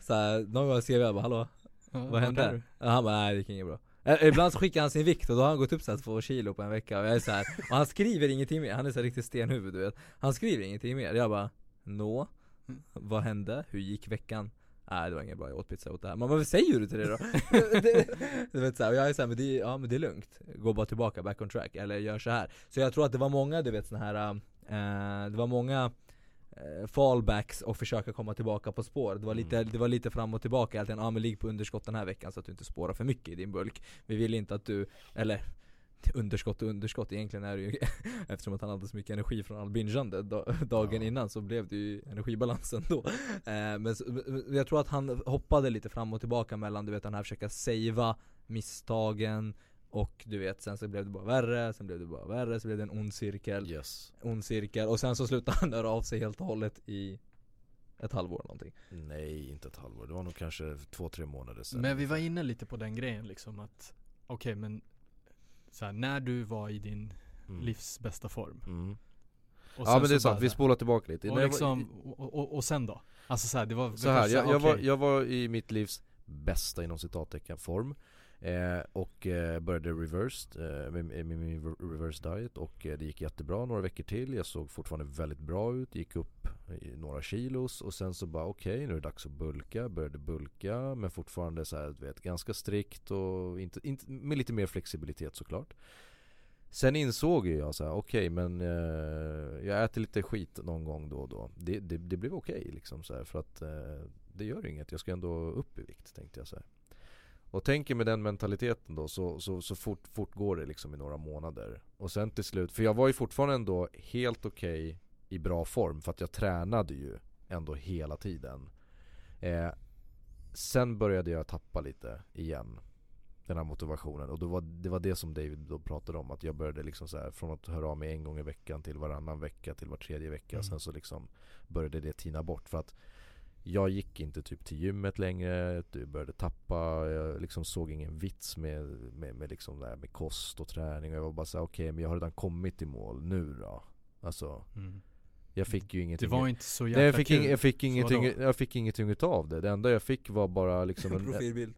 så här någon gång skrev jag bara hallå, ja, vad hände? Han bara nej det gick inget bra Ibland så skickar han sin vikt och då har han gått upp så här två kilo på en vecka och jag är så här, och han skriver ingenting mer, han är så här riktigt stenhuvud du vet Han skriver ingenting mer, jag bara Nå? Vad hände? Hur gick veckan? Nej det var inget bra, jag åt pizza, åt det här. Men vad säger du till det då? du vet så här, och jag är såhär, men det, ja men det är lugnt Gå bara tillbaka, back on track, eller gör så här Så jag tror att det var många, du vet såna här eh, Det var många fallbacks och försöka komma tillbaka på spår Det var lite, Mm. det var lite fram och tillbaka, alltid, ja men ligg på underskott den här veckan så att du inte spårar för mycket i din bulk Vi vill inte att du, eller Underskott och underskott egentligen är det ju Eftersom att han hade så mycket energi från all bingeande da- dagen Ja. innan så blev det ju energibalansen då eh, Men så, men jag tror att han hoppade lite fram och tillbaka mellan du vet den här försöka savea misstagen och du vet sen så blev det bara värre, sen blev det bara värre, så blev det en ond cirkel, Yes. Ond cirkel. Och sen så slutade han höra av sig helt och hållet i ett halvår någonting. Nej, inte ett halvår, det var nog kanske två, tre månader sedan. Men vi var inne lite på den grejen liksom att Okej men så här, när du var i din mm. livs bästa form. Mm. och Ja sen men det är sant, vi spolar tillbaka lite. När och, var- liksom, och, och, och sen då? Alltså så här, det var Så här, jag, jag, var, okej. jag var i mitt livs bästa inom citattecken form eh, Och eh, började reversed, eh, med, med min reverse diet. Och eh, det gick jättebra några veckor till. Jag såg fortfarande väldigt bra ut, gick upp i några kilos. Och sen så bara okej nu är det dags att bulka, började bulka men fortfarande så här, du vet, ganska strikt och inte, inte, med lite mer flexibilitet såklart. Sen insåg jag så här, okej men eh, jag äter lite skit någon gång då och då. Det, det, det blev okej liksom så här, för att eh, det gör inget, jag ska ändå upp i vikt tänkte jag så här. Och tänker med den mentaliteten då så, så, så fort, fort går det liksom i några månader. Och sen till slut, för jag var ju fortfarande ändå helt okej i bra form för att jag tränade ju ändå hela tiden. Eh, Sen började jag tappa lite igen Den här motivationen. Och då var, det var det som David då pratade om Att jag började liksom så här, från att höra av mig en gång i veckan till varannan vecka till var tredje vecka Mm. Sen så liksom började det tina bort. För att Jag gick inte typ till gymmet längre, jag började tappa, jag liksom såg ingen vits med, med, med, liksom det här med kost och träning och jag var bara såhär okej okay, men jag har redan kommit i mål, nu då? Alltså Mm. jag fick ju ingenting Det var inte så jävla Nej, jag fick, kul. jag, fick ingenting, jag fick ingenting utav det. Det enda jag fick var bara liksom en, Profilbild.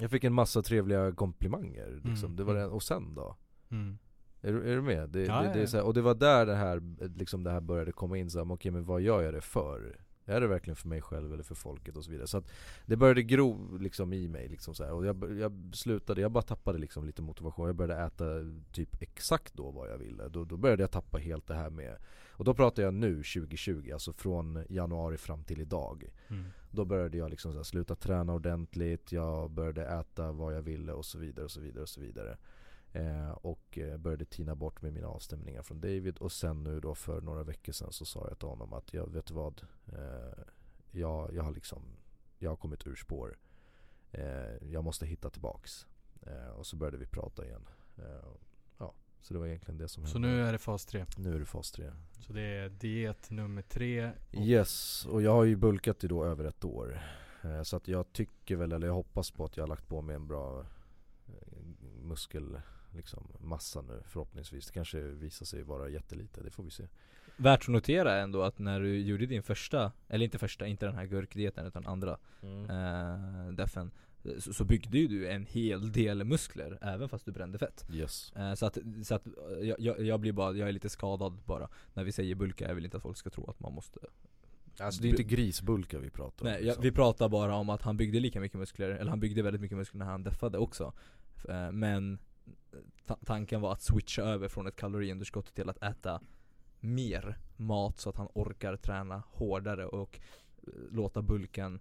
Jag fick en massa trevliga komplimanger liksom. Mm, det var mm. det, och sen då? Mm. Är, du- är du med? Det, Ja, det, det är så här, och det var där det här, liksom det här började komma in så här, okej men vad gör jag det för? Är det verkligen för mig själv eller för folket och så vidare? Så att det började gro liksom i mig liksom så här. och jag, jag slutade, jag bara tappade liksom lite motivation Jag började äta typ exakt då vad jag ville Då, då började jag tappa helt det här med Och då pratar jag nu 2020, alltså från januari fram till idag Mm. då började jag liksom så här sluta träna ordentligt, jag började äta vad jag ville och så vidare och så vidare och så vidare. Eh, och eh, började tina bort med mina avstämningar från David och sen nu då för några veckor sedan så sa jag till honom att jag vet vad, eh, jag, jag har liksom, jag har kommit ur spår. Eh, jag måste hitta tillbaks. Och så började vi prata igen. Ja, så det var egentligen det som Så hände. nu är det fas 3. nu är det fas 3. Så det är diet nummer tre. och- Yes, och jag har ju bulkat i då över ett år. Så att jag tycker väl, eller jag hoppas på att jag har lagt på mig en bra muskel liksom, massa nu förhoppningsvis. Det kanske visar sig vara jättelite, det får vi se. Värt att notera ändå att när du gjorde din första, eller inte första, inte den här gurkdieten utan andra eh, defen så, så byggde ju du en hel del muskler även fast du brände fett. Yes. Eh, så att, så att jag, jag, blir bara, jag är lite skadad bara När vi säger bulka, jag vill inte att folk ska tro att man måste Alltså det är inte grisbulkar vi pratar om. Nej, liksom. vi pratar bara om att han byggde lika mycket muskler, eller han byggde väldigt mycket muskler när han deffade också Eh, Men ta- tanken var att switcha över från ett kaloriunderskott till att äta mer mat så att han orkar träna hårdare och eh, låta bulken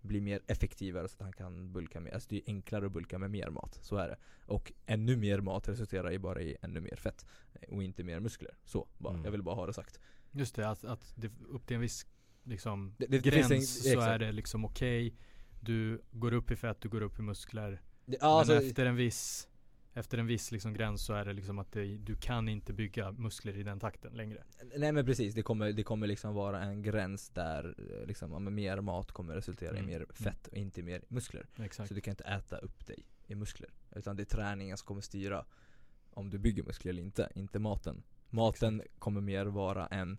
bli mer effektivare så att han kan bulka mer. Alltså det är enklare att bulka med mer mat, så är det. Och ännu mer mat resulterar ju bara i ännu mer fett och inte mer muskler. Så, bara. Mm. Jag vill bara ha det sagt. Just det, att, att det, upp till en viss liksom, Det- det- gräns en- så exakt. är det liksom okej. Du går upp i fett, du går upp i muskler. Det, Men alltså, efter en viss efter en viss liksom gräns så är det liksom att det, du kan inte bygga muskler i den takten längre. Nej men precis, det kommer, det kommer liksom vara en gräns där eh, liksom, mer mat kommer resultera Mm. i mer fett och inte mer muskler. Exakt. Så du kan inte äta upp dig i muskler. Utan det är träningen som kommer styra om du bygger muskler eller inte, inte maten. Maten kommer mer vara en,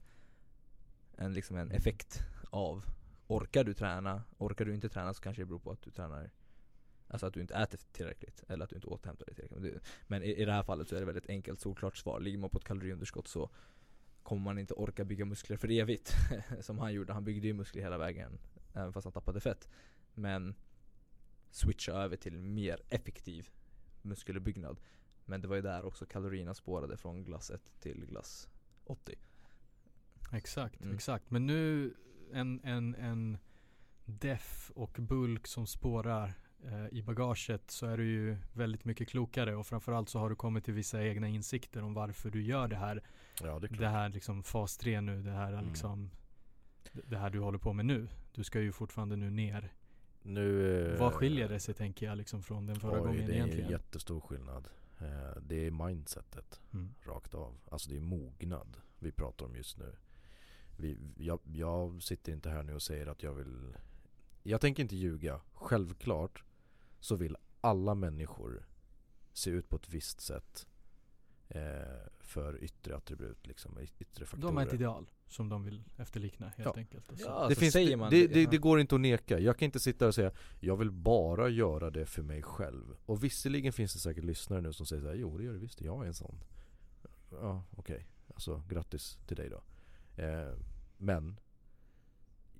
en, liksom en effekt av Orkar du träna, orkar du inte träna så kanske det beror på att du tränar Alltså att du inte äter tillräckligt, eller att du inte återhämtar dig tillräckligt. Men i, i det här fallet så är det väldigt enkelt, solklart svar. Ligger man på ett kaloriunderskott så kommer man inte orka bygga muskler för evigt. Som han gjorde, han byggde ju muskler hela vägen. Även fast han tappade fett. Men switcha över till mer effektiv muskelbyggnad. Men det var ju där också kalorierna spårade från glass 1 till glass 80. Exakt, Mm. exakt. Men nu en, en, en def och bulk som spårar eh, i bagaget så är du ju väldigt mycket klokare och framförallt så har du kommit till vissa egna insikter om varför du gör det här. Ja det. Det här liksom fas 3 nu, det här Mm. liksom det här du håller på med nu. Du ska ju fortfarande nu ner. Nu, eh, Vad skiljer det sig tänker jag liksom från den förra oj, gången det är egentligen? en jättestor skillnad. Eh, Det är mindsetet Mm. rakt av. Alltså det är mognad vi pratar om just nu. Vi, jag, jag sitter inte här nu och säger att jag vill Jag tänker inte ljuga. Självklart så vill alla människor se ut på ett visst sätt eh, för yttre attribut, liksom, yttre faktorer. De har ett ideal som de vill efterlikna helt Ja. enkelt. Alltså. Ja, det, så finns, säger det, man det, det. det, det går inte att neka. Jag kan inte sitta och säga Jag vill bara göra det för mig själv. Och visserligen finns det säkert lyssnare nu som säger så här, Jo det gör det visst, jag är en sån. Ja okej, alltså grattis till dig då. Eh, men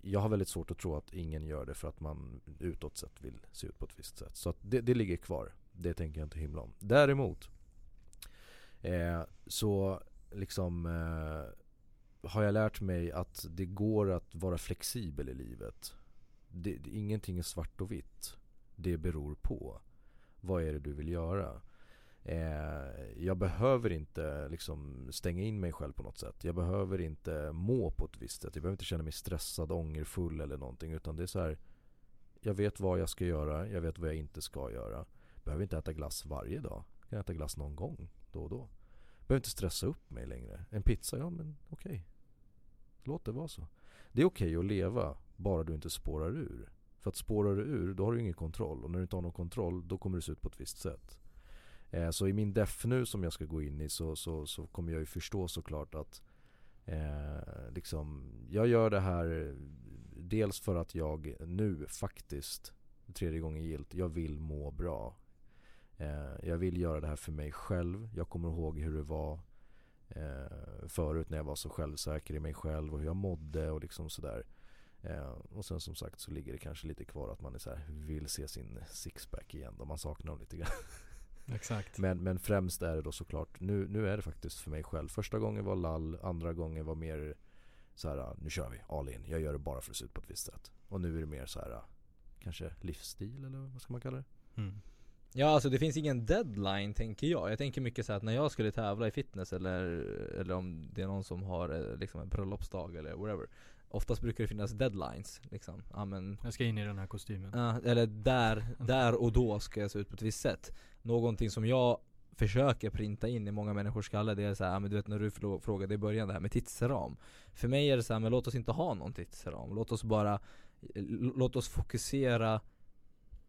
jag har väldigt svårt att tro att ingen gör det för att man utåt sett vill se ut på ett visst sätt. Så att det, det ligger kvar. Det tänker jag inte himla om. Däremot eh, så liksom eh, har jag lärt mig att det går att vara flexibel i livet. Det, det, ingenting är svart och vitt. Det beror på. Vad är det du vill göra? Eh, jag behöver inte liksom stänga in mig själv på något sätt. Jag behöver inte må på ett visst sätt. Jag behöver inte känna mig stressad, ångerfull eller någonting. Utan det är så här. Jag vet vad jag ska göra. Jag vet vad jag inte ska göra. Behöver inte äta glass varje dag. Jag kan äta glass någon gång, då och då. Behöver inte stressa upp mig längre. En pizza, ja men okej. Låt det vara så. Det är okej att leva Bara du inte spårar ur. För att spårar du ur, då har du ingen kontroll. Och när du inte har någon kontroll, då kommer det se ut på ett visst sätt. Eh, så i min def nu som jag ska gå in i så, så, så kommer jag ju förstå såklart att eh, liksom, jag gör det här dels för att jag nu faktiskt, tredje gången gilt, jag vill må bra. Eh, jag vill göra det här för mig själv. Jag kommer ihåg hur det var eh, förut när jag var så självsäker i mig själv och hur jag mådde och liksom sådär. Eh, och sen som sagt så ligger det kanske lite kvar att man är så här, vill se sin sixpack igen då man saknar dem lite grann. Exakt. Men, men främst är det då såklart, nu, nu är det faktiskt för mig själv. Första gången var lall, andra gången var mer så här, nu kör vi all in. Jag gör det bara för att se ut på ett visst sätt. Och nu är det mer så här, kanske livsstil eller vad ska man kalla det? Mm. Ja alltså det finns ingen deadline tänker jag. Jag tänker mycket så att när jag skulle tävla i fitness eller, eller om det är någon som har eh, liksom en bröllopsdag eller whatever. Oftast brukar det finnas deadlines liksom. Ja men Jag ska in i den här kostymen. Ja, eller där, där och då ska jag se ut på ett visst sätt. Någonting som jag försöker printa in i många människors skalle det är såhär, men du vet när du frå- frågade i början det här med tidsram. För mig är det så här, men låt oss inte ha någon tidsram. Låt oss bara, låt oss fokusera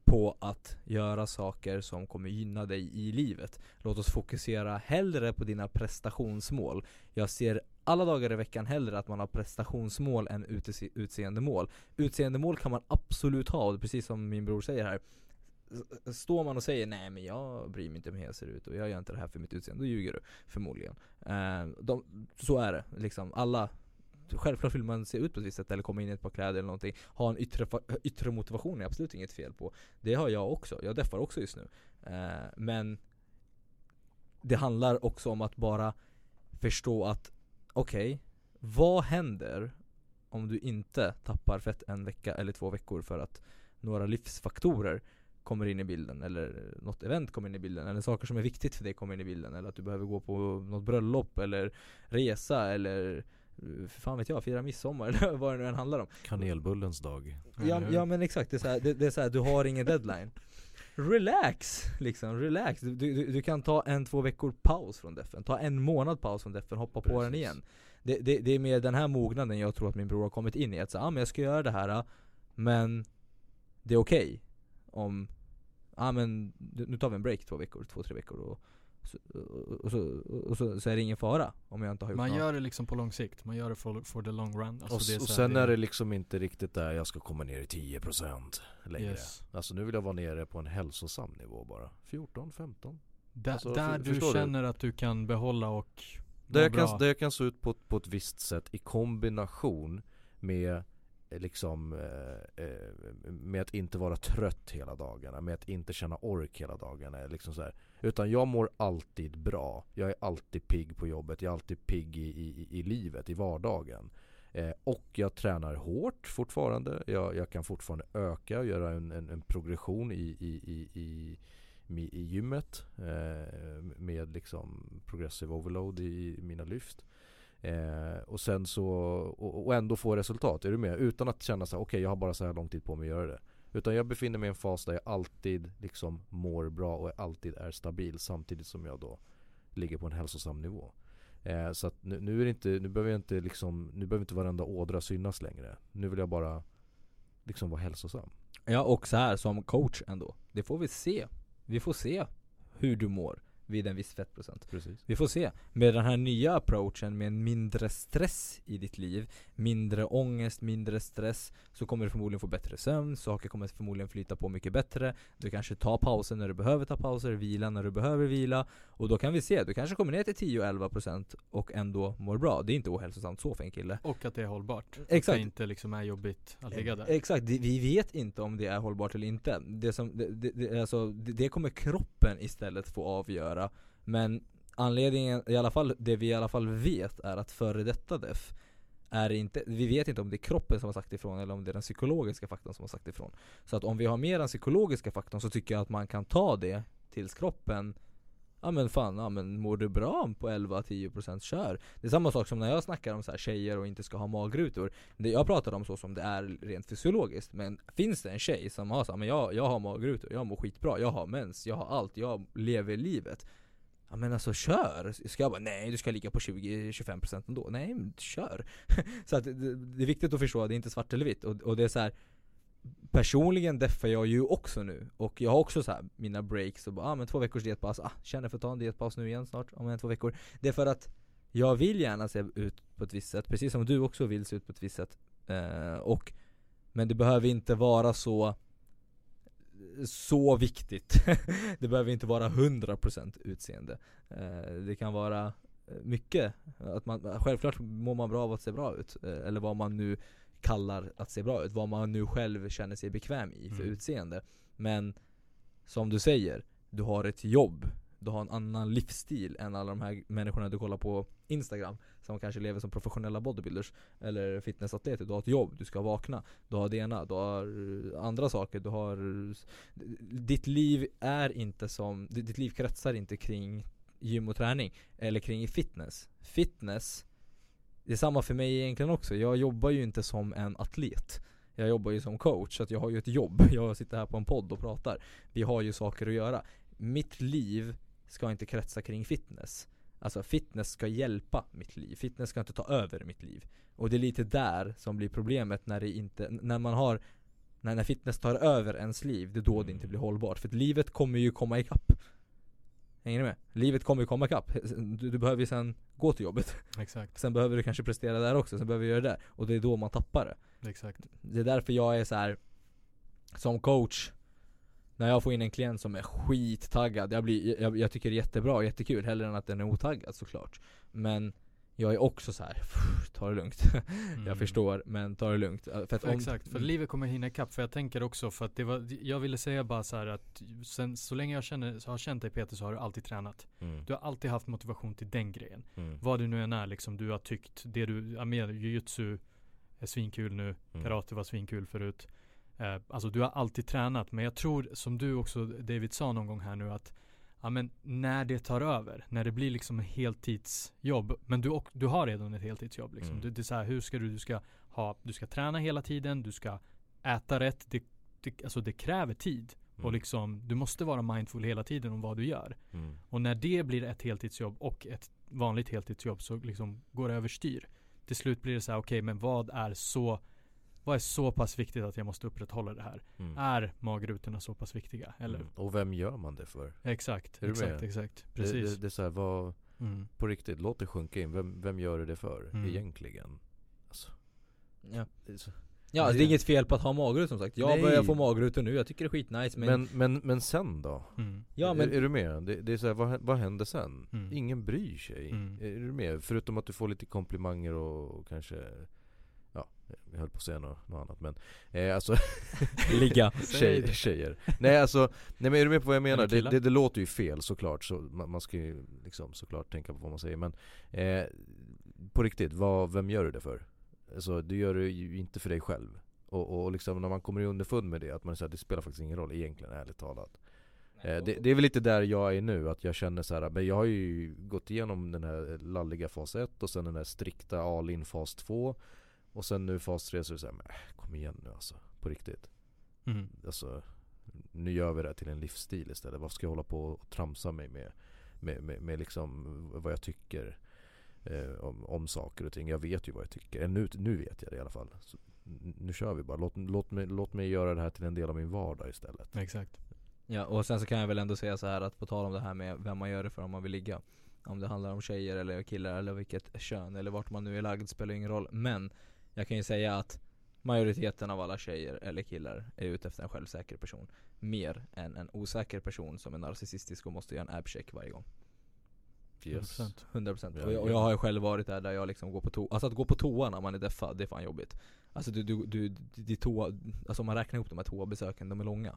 på att göra saker som kommer gynna dig i livet. Låt oss fokusera hellre på dina prestationsmål. Jag ser alla dagar i veckan hellre att man har prestationsmål än utse- utseendemål. Utseendemål kan man absolut ha, och precis som min bror säger här. Står man och säger nej men jag bryr mig inte om hur jag ser ut och jag gör inte det här för mitt utseende, då ljuger du förmodligen. Eh, de, så är det liksom, alla Självklart vill man se ut på ett visst sätt eller komma in i ett par kläder eller någonting Ha en yttre, yttre motivation är absolut inget fel på Det har jag också, jag deffar också just nu eh, Men Det handlar också om att bara förstå att Okej, vad händer om du inte tappar fett en vecka eller två veckor för att några livsfaktorer kommer in i bilden eller något event kommer in i bilden eller saker som är viktigt för dig kommer in i bilden eller att du behöver gå på något bröllop eller resa eller för fan vet jag, fira midsommar eller vad det nu än handlar om Kanelbullens dag. Ja, ja men exakt, det är, så här, det, det är så här, du har ingen deadline Relax! Liksom, relax. Du, du, du kan ta en, två veckor paus från defen, ta en månad paus från defen, hoppa på den Precis. igen det, det, det är mer den här mognaden jag tror att min bror har kommit in i, att säga, ah, men jag ska göra det här Men det är okej om, ja ah, men nu tar vi en break två veckor, två, tre veckor och så, och, så, och så, så är det ingen fara om jag inte har gjort Man något gör det liksom på lång sikt, man gör det for, for the long run. Alltså och, det är och sen är det liksom inte riktigt där jag ska komma ner i 10% längre. Yes. Alltså nu vill jag vara nere på en hälsosam nivå bara. 14, 15. Där, Alltså, där du förstår du? känner att du kan behålla och Där jag, kan, där jag kan se ut på, på ett visst sätt i kombination med Eh, liksom eh, eh, med att inte vara trött hela dagarna, med att inte känna ork hela dagarna. Liksom så här. Utan jag mår alltid bra. Jag är alltid pigg på jobbet, jag är alltid pigg i, i, i livet, i vardagen. Eh, och jag tränar hårt fortfarande. Jag, jag kan fortfarande öka och göra en, en, en progression i, i, i, i, i, i gymmet. Eh, med liksom progressive overload i mina lyft. Eh, och sen så, och, och ändå få resultat, är du med? Utan att känna så här, okej jag har bara så här lång tid på mig att göra det. Utan jag befinner mig i en fas där jag alltid liksom mår bra och alltid är stabil samtidigt som jag då ligger på en hälsosam nivå. Eh, så att nu, nu är det inte, nu behöver jag inte liksom, nu behöver inte varenda ådra synas längre. Nu vill jag bara liksom vara hälsosam. Ja och så här som coach ändå, det får vi se Vi får se hur du mår vid en viss fettprocent Precis. Vi får se. Med den här nya approachen med en mindre stress i ditt liv, mindre ångest, mindre stress, så kommer du förmodligen få bättre sömn, saker kommer förmodligen flyta på mycket bättre. Du kanske tar pauser när du behöver ta pauser, vila när du behöver vila. Och då kan vi se, du kanske kommer ner till 10-11% och ändå mår bra. Det är inte ohälsosamt så för en kille. Och att det är hållbart. Att Exakt. det inte liksom är jobbigt att ligga där. Exakt, vi vet inte om det är hållbart eller inte. Det, som, det, det, alltså, det kommer kroppen istället få avgöra. Men anledningen, i alla fall, det vi i alla fall vet är att före detta def är inte, vi vet inte om det är kroppen som har sagt ifrån eller om det är den psykologiska faktorn som har sagt ifrån. Så att om vi har mer den psykologiska faktorn så tycker jag att man kan ta det tills kroppen Ja men fan, ja men mår du bra på 11-10% kör. Det är samma sak som när jag snackar om så här tjejer och inte ska ha magrutor. Det jag pratar om så som det är rent fysiologiskt. Men finns det en tjej som har så här, men jag, jag har magrutor, jag mår skitbra, jag har mens, jag har allt, jag lever livet. Ja men alltså kör! Ska jag bara nej du ska ligga på 20-25% ändå. Nej men kör! så att det, det är viktigt att förstå, det är inte svart eller vitt. Och, och det är så här. Personligen deffar jag ju också nu, och jag har också så här mina breaks och bara, ah, men två veckors dietpaus, ah, känner för att ta en dietpaus nu igen snart, om en två veckor Det är för att jag vill gärna se ut på ett visst sätt, precis som du också vill se ut på ett visst sätt eh, och Men det behöver inte vara så så viktigt. det behöver inte vara 100% utseende. Eh, det kan vara eh, mycket. Att man, självklart mår man bra av att se bra ut. Eh, eller vad man nu kallar att se bra ut. Vad man nu själv känner sig bekväm i för mm. utseende. Men som du säger, du har ett jobb. Du har en annan livsstil än alla de här människorna du kollar på Instagram Som kanske lever som professionella bodybuilders Eller fitnessatleter, du har ett jobb, du ska vakna Du har det ena, du har andra saker, du har Ditt liv är inte som, ditt liv kretsar inte kring gym och träning Eller kring fitness Fitness det är samma för mig egentligen också, jag jobbar ju inte som en atlet jag jobbar ju som coach, så att jag har ju ett jobb. Jag sitter här på en podd och pratar. Vi har ju saker att göra. Mitt liv ska inte kretsa kring fitness. Alltså fitness ska hjälpa mitt liv, fitness ska inte ta över mitt liv. Och det är lite där som blir problemet när det inte, när man har när, när fitness tar över ens liv, det är då det inte blir hållbart. För att livet kommer ju komma ikapp. Hänger ni med? Livet kommer ju komma ikapp. Du, du behöver ju sen gå till jobbet. Exakt. Sen behöver du kanske prestera där också, sen behöver du göra det. Och det är då man tappar det. Exakt. Det är därför jag är så här som coach när jag får in en klient som är skittaggad, jag, blir, jag, jag tycker det är jättebra, jättekul, hellre än att den är otaggad såklart Men jag är också så här, ta det lugnt. Mm. Jag förstår, men ta det lugnt. För för om, Exakt, för livet kommer hinna ikapp, för jag tänker också för att det var Jag ville säga bara så att sen, så länge jag känner, så har känt dig Peter så har du alltid tränat. Mm. Du har alltid haft motivation till den grejen. Mm. Vad det nu än är liksom, du har tyckt, det du, ja med jujutsu är svinkul nu, mm. karate var svinkul förut. Eh, alltså du har alltid tränat, men jag tror som du också David sa någon gång här nu att Ja men när det tar över, när det blir liksom ett heltidsjobb, men du, du har redan ett heltidsjobb liksom. Mm. Du, det är så här, hur ska du, du ska ha, du ska träna hela tiden, du ska äta rätt, det, det, alltså det kräver tid. Mm. Och liksom, du måste vara mindful hela tiden om vad du gör. Mm. Och när det blir ett heltidsjobb och ett vanligt heltidsjobb så liksom går det överstyr. Till slut blir det så här, okej okay, men vad är så vad är så pass viktigt att jag måste upprätthålla det här? Mm. Är magrutorna så pass viktiga? Eller? Mm. Och vem gör man det för? Exakt, är exakt, exakt. Precis. Det, det, det är så här, vad, mm. på riktigt, låt det sjunka in. Vem, vem gör det för mm. egentligen? Alltså, ja. Det så, Ja, det är inget fel på att ha magrutor som sagt. Jag Nej. börjar få magrutor nu, jag tycker det är skitnice men Men, men, men sen då? Mm. Ja, men... Är, är, du med? Det, det är så här, vad, vad händer sen? Mm. Ingen bryr sig. Mm. Är du med? Förutom att du får lite komplimanger och, och kanske jag höll på att säga något, något annat men eh, alltså Ligga. Tjej, Tjejer. Nej alltså, nej men är du med på vad jag menar? Det, det, det, låter ju fel såklart, så man, man, ska ju liksom såklart tänka på vad man säger men eh, På riktigt, vad, vem gör du det för? Alltså du gör det ju inte för dig själv. Och, och liksom när man kommer underfund med det, att man säger att det spelar faktiskt ingen roll egentligen ärligt talat. Eh, det, det, är väl lite där jag är nu, att jag känner så här, men jag har ju gått igenom den här lalliga fas 1 och sen den här strikta all-in fas 2 och sen nu fas 3 så är det såhär, men äh, kom igen nu alltså, på riktigt. Mm. Alltså, nu gör vi det här till en livsstil istället. Varför ska jag hålla på och tramsa mig med, med, med, med liksom vad jag tycker eh, om, om saker och ting. Jag vet ju vad jag tycker. Nu, nu vet jag det i alla fall. Så, nu kör vi bara. Låt, låt, mig, låt mig göra det här till en del av min vardag istället. Exakt. Ja, och sen så kan jag väl ändå säga så här att på tal om det här med vem man gör det för om man vill ligga. Om det handlar om tjejer eller killar eller vilket kön eller vart man nu är lagd spelar ingen roll. Men jag kan ju säga att majoriteten av alla tjejer eller killar är ute efter en självsäker person. Mer än en osäker person som är narcissistisk och måste göra en abcheck varje gång. Yes. 100%. 100%. Och, jag, och jag har ju själv varit där, där jag liksom går på toa. Alltså att gå på toa när man är deffad, det är fan jobbigt. Alltså du, du, du, du toa, alltså om man räknar ihop de här toabesöken, de är långa.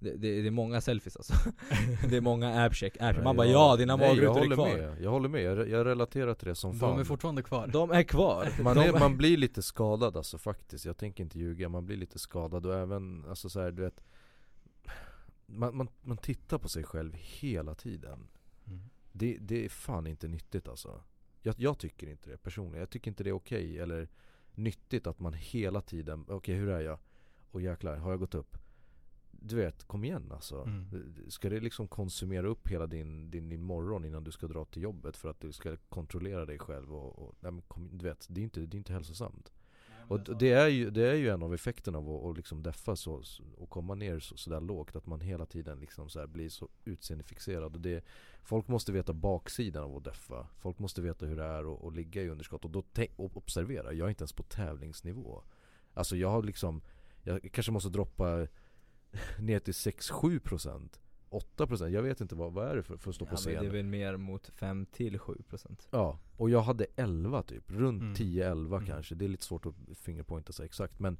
Det, det, det, är många selfies alltså. det är många abcheck, abcheck. Man bara ja, dina magrutor är kvar. Med. Jag håller med, jag, jag relaterar till det som fan. De är fortfarande kvar. De är kvar. Man, är, man blir lite skadad alltså faktiskt, jag tänker inte ljuga. Man blir lite skadad och även, alltså så här, du vet man, man, man tittar på sig själv hela tiden. Mm. Det, det är fan inte nyttigt alltså. Jag, jag, tycker inte det personligen. Jag tycker inte det är okej okay, eller nyttigt att man hela tiden, okej okay, hur är jag? Och jäklar, har jag gått upp? Du vet, kom igen alltså. Mm. Ska det liksom konsumera upp hela din, din, din morgon innan du ska dra till jobbet för att du ska kontrollera dig själv och, och nej, kom, du vet, det är inte, det är inte hälsosamt. Och d- det är, ju, det är ju en av effekterna av att, att liksom deffa så, och komma ner så, så lågt att man hela tiden liksom så blir så utseendefixerad och det, Folk måste veta baksidan av att deffa Folk måste veta hur det är att, att ligga i underskott och då och observera, jag är inte ens på tävlingsnivå Alltså jag har liksom Jag kanske måste droppa ner till 6-7% 8% jag vet inte vad, vad är det för, för att stå på Ja, men scen? det är väl mer mot 5 till 7% Ja, och jag hade 11 typ, runt Mm. 10-11 Mm. kanske, det är lite svårt att fingerpointa sig exakt men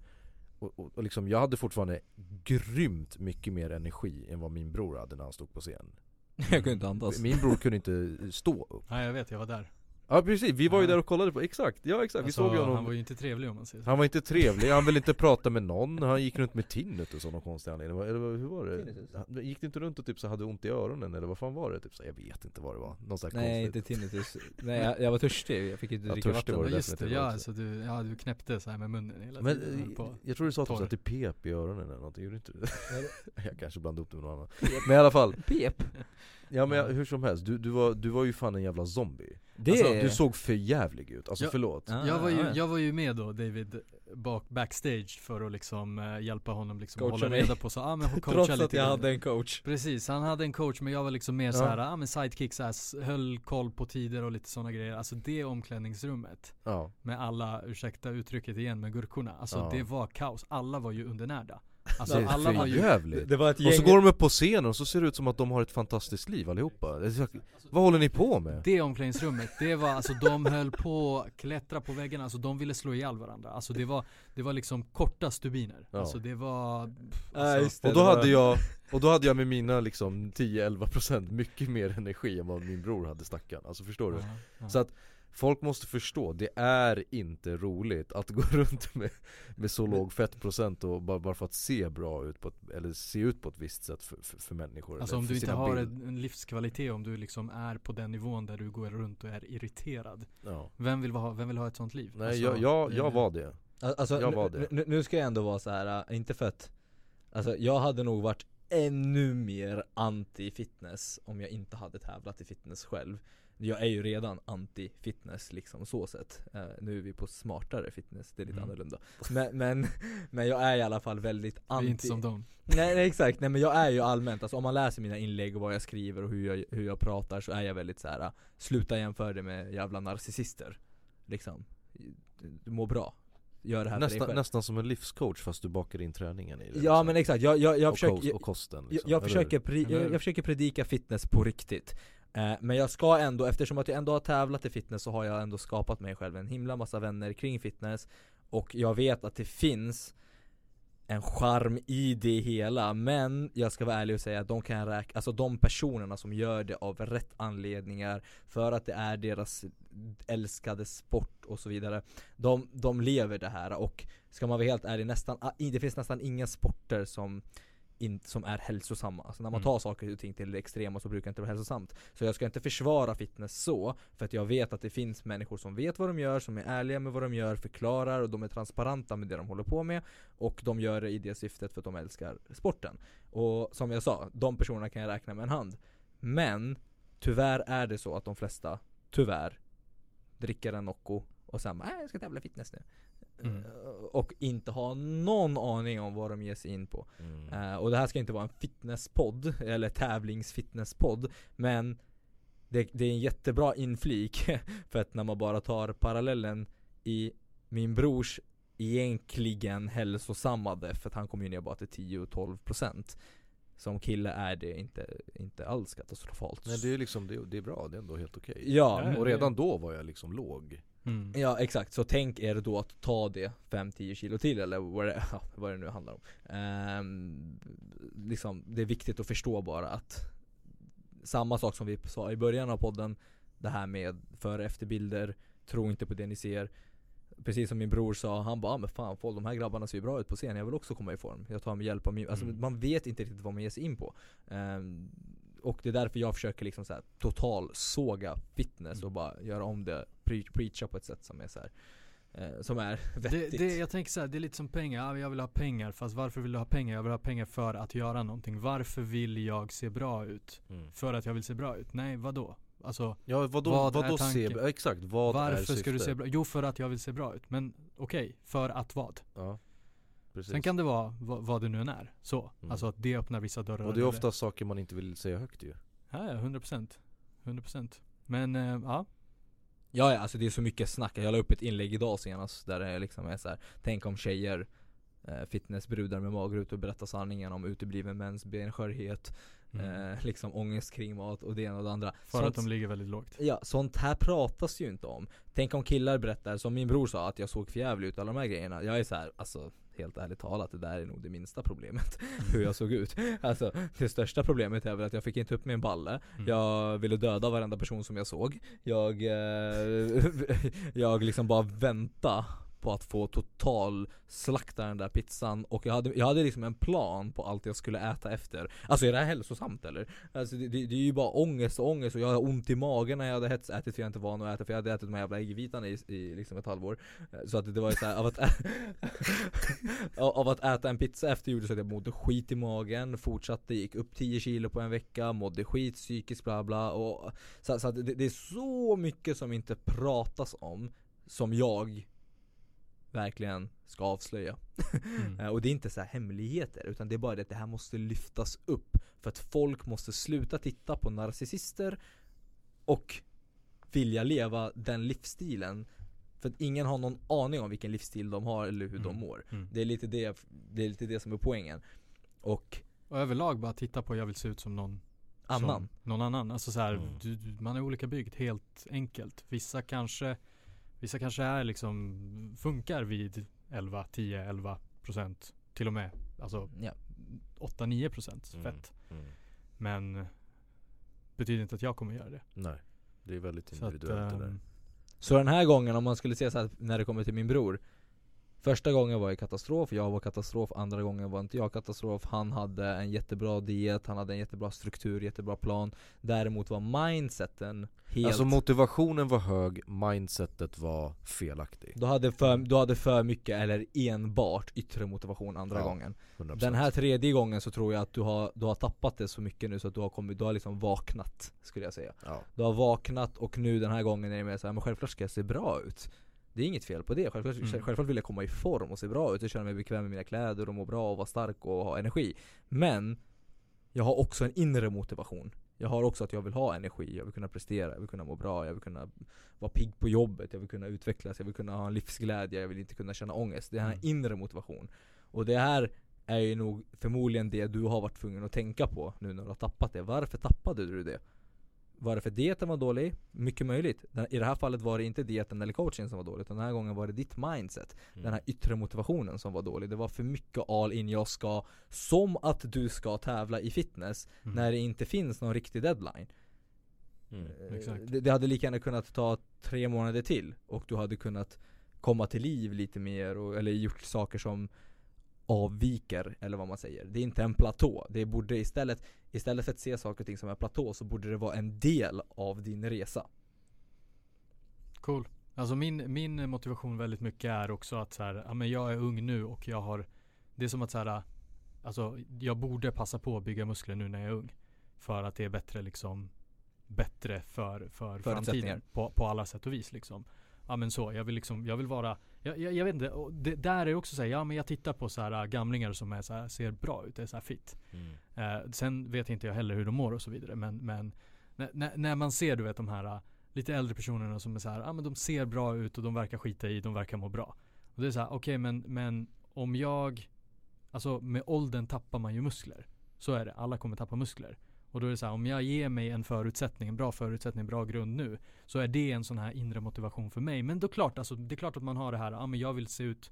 och, och, och liksom, jag hade fortfarande grymt mycket mer energi än vad min bror hade när han stod på scen Jag kunde inte andas Min bror kunde inte stå upp Nej jag vet, jag var där. Ja precis, vi var ju där och kollade på, exakt, ja exakt, vi Alltså, såg ju honom. han var ju inte trevlig om man säger så. Han var inte trevlig, han ville inte prata med någon, han gick runt med tinnitus av någon konstig anledning, eller hur var det? Tinnitus? Gick det inte runt och typ så hade ont i öronen eller vad fan var det? Typ så, jag vet inte vad det var, någon sån här Nej konstigt inte tinnitus, nej jag, jag var törstig, jag fick inte Ja, dricka vatten. var det just det, ja alltså du, ja du knäppte så här med munnen hela Men tiden. höll eh, på. jag tror du sa typ att det pep i öronen eller någonting, gjorde inte det? jag kanske blandade upp det med någon annan Men i alla fall, Pep? Ja men jag, hur som helst, du, du, var, du var ju fan en jävla zombie Det alltså, är... Du såg för jävlig ut, alltså Ja. förlåt Ja, Jag var, ju, ja, ja. jag var ju med då David bak, backstage för att liksom eh, hjälpa honom liksom Coacha hålla mig. reda på så, ja men coacha Trots lite att jag hade en coach Precis, han hade en coach men jag var liksom mer Ja. så här, ja men sidekick så här, höll koll på tider och lite sådana grejer. Alltså det omklädningsrummet Ja, med alla, ursäkta uttrycket igen, med gurkorna. Alltså Ja. det var kaos. Alla var ju undernärda. Alltså det är alla var för ju jävligt Det var ett Och gäng så går de upp på scenen och så ser det ut som att de har ett fantastiskt liv allihopa Vad håller ni på med? Det omklädningsrummet, det var alltså de höll på att klättra på väggarna, alltså de ville slå ihjäl varandra. Alltså det var, det var liksom korta stubiner. Ja. Alltså det var, alltså, Och då hade jag, och då hade jag med mina liksom 10-11% mycket mer energi än vad min bror hade stackarn Alltså förstår du? ja, ja. Så att folk måste förstå, det är inte roligt att gå runt med, med så låg fettprocent och bara, bara för att se bra ut på ett, eller se ut på ett visst sätt för, för, för människor Alltså eller om du inte har bild- en, livskvalitet, om du liksom är på den nivån där du går runt och är irriterad. ja. Vem vill ha, vem vill ha ett sånt liv? Nej Alltså, jag, jag, det- jag var det Alltså, Jag var nu- det. Nu, nu ska jag ändå vara så här, äh, inte för att Alltså jag hade nog varit ännu mer anti-fitness om jag inte hade tävlat i fitness själv Jag är ju redan anti-fitness liksom så sett. Eh, Nu är vi på smartare fitness, det är lite Mm. annorlunda. Men, men, men jag är i alla fall väldigt Vi är anti inte som dem. Nej, nej exakt, nej men jag är ju allmänt, alltså om man läser mina inlägg och vad jag skriver och hur jag, hur jag pratar så är jag väldigt så här. äh, Sluta jämföra det med jävla narcissister. Liksom. Du mår bra. Gör det här för dig nästan, själv. nästan som en livscoach fast du bakar in träningen i det Ja liksom. men exakt, jag, jag, jag och, försöker kost, jag, och kosten jag, liksom, jag, eller försöker pri, jag, jag försöker predika fitness på riktigt eh, Men jag ska ändå, eftersom att jag ändå har tävlat i fitness så har jag ändå skapat mig själv en himla massa vänner kring fitness. Och jag vet att det finns en charm i det hela, men jag ska vara ärlig och säga att de kan räkna, alltså de personerna som gör det av rätt anledningar För att det är deras älskade sport och så vidare De, de lever det här. Och ska man vara helt ärlig, nästan, ah, det finns nästan inga sporter som in, som är hälsosamma. Alltså när man Mm. tar saker och ting till det extrema så brukar det inte vara hälsosamt. Så jag ska inte försvara fitness så, för att jag vet att det finns människor som vet vad de gör, som är ärliga med vad de gör, förklarar och de är transparenta med det de håller på med. Och de gör det i det syftet för att de älskar sporten. Och som jag sa, de personerna kan jag räkna med en hand. Men tyvärr är det så att de flesta, tyvärr, dricker en Nocco och sen bara, "Nej, jag ska tävla fitness nu. Mm. Eh, Och inte ha någon aning om vad de ger sig in på. Mm. Eh, och det här ska inte vara en fitnesspodd, eller tävlingsfitnesspodd, men det, det är en jättebra inflik, för att när man bara tar parallellen i min brors egentligen hälsosamma def, för att han kommer ju ner bara till 10-12% Som kille är det inte, inte alls katastrofalt Nej det är liksom, det, det är bra, det är ändå helt okej Ja, Ja, Och redan då var jag liksom låg Mm. Ja exakt, så tänk er då att ta det 5-10 kilo till eller vad det, ja, vad det nu handlar om Ehm, liksom, Det är viktigt att förstå bara att Samma sak som vi sa i början av podden Det här med före och efterbilder Tro inte på det ni ser Precis som min bror sa, han bara ah, men fan folk, de här grabbarna ser ju bra ut på scen, jag vill också komma i form Jag tar med hjälp av min, alltså Mm. man vet inte riktigt vad man ger sig in på Ehm, Och det är därför jag försöker liksom så här, total såga fitness Mm. och bara göra om det, preacha på ett sätt som är så här eh, Som är Det, vettigt det, jag tänker så här, det är lite som pengar, ja, jag vill ha pengar fast varför vill du ha pengar? Jag vill ha pengar för att göra någonting. Varför vill jag se bra ut? Mm. För att jag vill se bra ut? Nej, vadå? Alltså Ja vadå, Vad är vadå se, tanken? exakt vad är varför syftet? ska du se bra Jo för att jag vill se bra ut. Men okej, för att vad? Ja, precis Sen kan det vara vad, vad det nu än är. Så. Mm. Alltså att det öppnar vissa dörrar. Och det är ofta saker man inte vill säga högt ju Ja, ja, 100%. 100%. Men eh, ja. Ja, ja alltså det är så mycket snack. Jag la upp ett inlägg idag senast där det liksom är så här. Tänk om tjejer eh, Fitnessbrudar med magrutor berättar sanningen om utebliven mäns benskörhet Mm. eh, Liksom ångest kring mat och det ena och det andra för Sånt- att de ligger väldigt lågt. Ja, sånt här pratas ju inte om. Tänk om killar berättar, som min bror sa, att jag såg förjävlig ut, alla de här grejerna. Jag är så här, alltså helt ärligt talat, det där är nog det minsta problemet. hur jag såg ut. Alltså, det största problemet är väl att jag fick inte upp min balle. Mm. Jag ville döda varenda person som jag såg. Jag, eh, jag liksom bara vänta på att få total slakta den där pizzan och jag hade, jag hade liksom en plan på allt jag skulle äta efter Alltså är det här hälsosamt eller? Alltså det, det, det är ju bara ångest och ångest och jag har ont i magen när jag hade hetsätit för jag inte var van att äta för jag hade ätit de här jävla äggvitan i, i liksom ett halvår Så att det var ju såhär, av att, av att äta en pizza efter gjorde så att jag mådde skit i magen Fortsatte, gick upp 10 kilo på en vecka, mådde skit psykiskt bla bla och Så, så att det, det är så mycket som inte pratas om Som jag verkligen ska avslöja Mm. Eh, Och det är inte så här hemligheter utan det är bara det att det här måste lyftas upp För att folk måste sluta titta på narcissister Och vilja leva den livsstilen För att ingen har någon aning om vilken livsstil de har eller hur de Mm. mår Mm. Det är lite det, det är lite det som är poängen Och Och överlag bara titta på jag vill se ut som någon annan som någon annan. Alltså så här, Mm. du, man är olika byggd helt enkelt. Vissa kanske Vissa kanske är liksom Funkar vid 11, 10, 11 procent Till och med Alltså ja. 8-9 procent Mm. fett. mm. Men Betyder inte att jag kommer göra det. Nej, det är väldigt Så att, individuellt det där ehm, Så den här gången om man skulle se så här när det kommer till min bror Första gången var jag katastrof, jag var katastrof, andra gången var inte jag katastrof. Han hade en jättebra diet, han hade en jättebra struktur, jättebra plan. Däremot var mindseten helt Alltså motivationen var hög, mindsetet var felaktig. Du, hade för, du hade för mycket eller enbart yttre motivation andra Ja, gången. 100%. Den här tredje gången så tror jag att du har, du har tappat det så mycket nu så att du har kommit, du har liksom vaknat Skulle jag säga. Ja. Du har vaknat och nu den här gången är det mer såhär, men självklart ska jag se bra ut Det är inget fel på det, självklart, Mm. självklart vill jag komma i form och se bra ut. Och känna mig bekväm med mina kläder och må bra och vara stark och ha energi. Men Jag har också en inre motivation. Jag har också att jag vill ha energi, jag vill kunna prestera, jag vill kunna må bra, jag vill kunna vara pigg på jobbet, jag vill kunna utvecklas, jag vill kunna ha en livsglädje, jag vill inte kunna känna ångest. Det är en Mm. inre motivation. Och det här är ju nog förmodligen det du har varit tvungen att tänka på nu när du har tappat det. Varför tappade du det? Var det för dieten var dålig? Mycket möjligt. I det här fallet var det inte dieten eller coachingen som var dålig, utan den här gången var det ditt mindset. Mm. Den här yttre motivationen som var dålig. Det var för mycket all in, jag ska, som att du ska tävla i fitness, mm. när det inte finns någon riktig deadline. Mm. Eh. Det, det hade lika gärna kunnat ta tre månader till och du hade kunnat komma till liv lite mer och, eller gjort saker som avviker, eller vad man säger. Det är inte en platå. Det borde istället, istället för att se saker och ting som en platå så borde det vara en del av din resa. Cool. Alltså min, min motivation väldigt mycket är också att så här, ja men jag är ung nu och jag har Det är som att så här, Alltså jag borde passa på att bygga muskler nu när jag är ung. För att det är bättre liksom Bättre för, för framtiden på, på alla sätt och vis liksom. Ja men så, jag vill liksom, jag vill vara Jag, jag, jag vet inte, det, där är också så här, ja men jag tittar på så här äh, gamlingar som är så här, ser bra ut, är så här fit. Mm. Eh, sen vet inte jag heller hur de mår och så vidare men, men när, när, man ser du vet de här äh, lite äldre personerna som är så här, ja men de ser bra ut och de verkar skita i, de verkar må bra. Och det är så här, okej men, men om jag Alltså med åldern tappar man ju muskler. Så är det, alla kommer tappa muskler. Och då är det så här, om jag ger mig en förutsättning, en bra förutsättning, en bra grund nu. Så är det en sån här inre motivation för mig. Men då klart, alltså, det är klart att man har det här, ja men jag vill se ut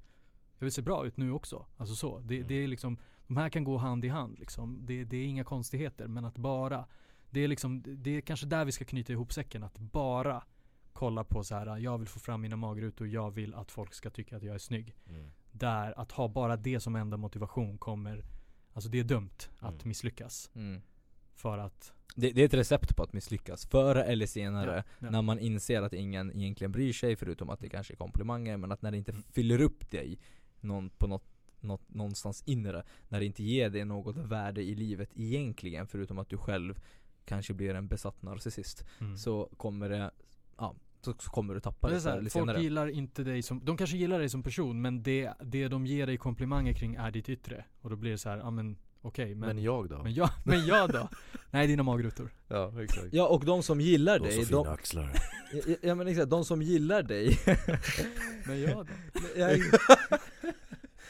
Jag vill se bra ut nu också. Alltså så. Det, det är liksom De här kan gå hand i hand liksom. Det, det är inga konstigheter. Men att bara Det är liksom, det är kanske där vi ska knyta ihop säcken. Att bara kolla på så här, jag vill få fram mina magrutor, jag vill att folk ska tycka att jag är snygg. Mm. Där, att ha bara det som enda motivation kommer Alltså det är dömt att Mm. misslyckas. Mm. För att det, det är ett recept på att misslyckas, förr eller senare Ja, ja. När man inser att ingen egentligen bryr sig förutom att det kanske är komplimanger Men att när det inte Mm. fyller upp dig någon, på något, något, någonstans inre När det inte ger dig något värde i livet egentligen förutom att du själv kanske blir en besatt narcissist Mm. Så kommer det, ja, så, så kommer du tappa det det här, folk senare gillar inte dig som, de kanske gillar dig som person men det, det de ger dig komplimanger kring är ditt yttre. Och då blir det så här, ja men okej men, Men men, jag då? jag, men jag då? Nej dina magrutor. Ja exakt Ja och de som gillar De dig, så fina de, axlar ja, ja men exakt, de som gillar dig Men jag då? Jag-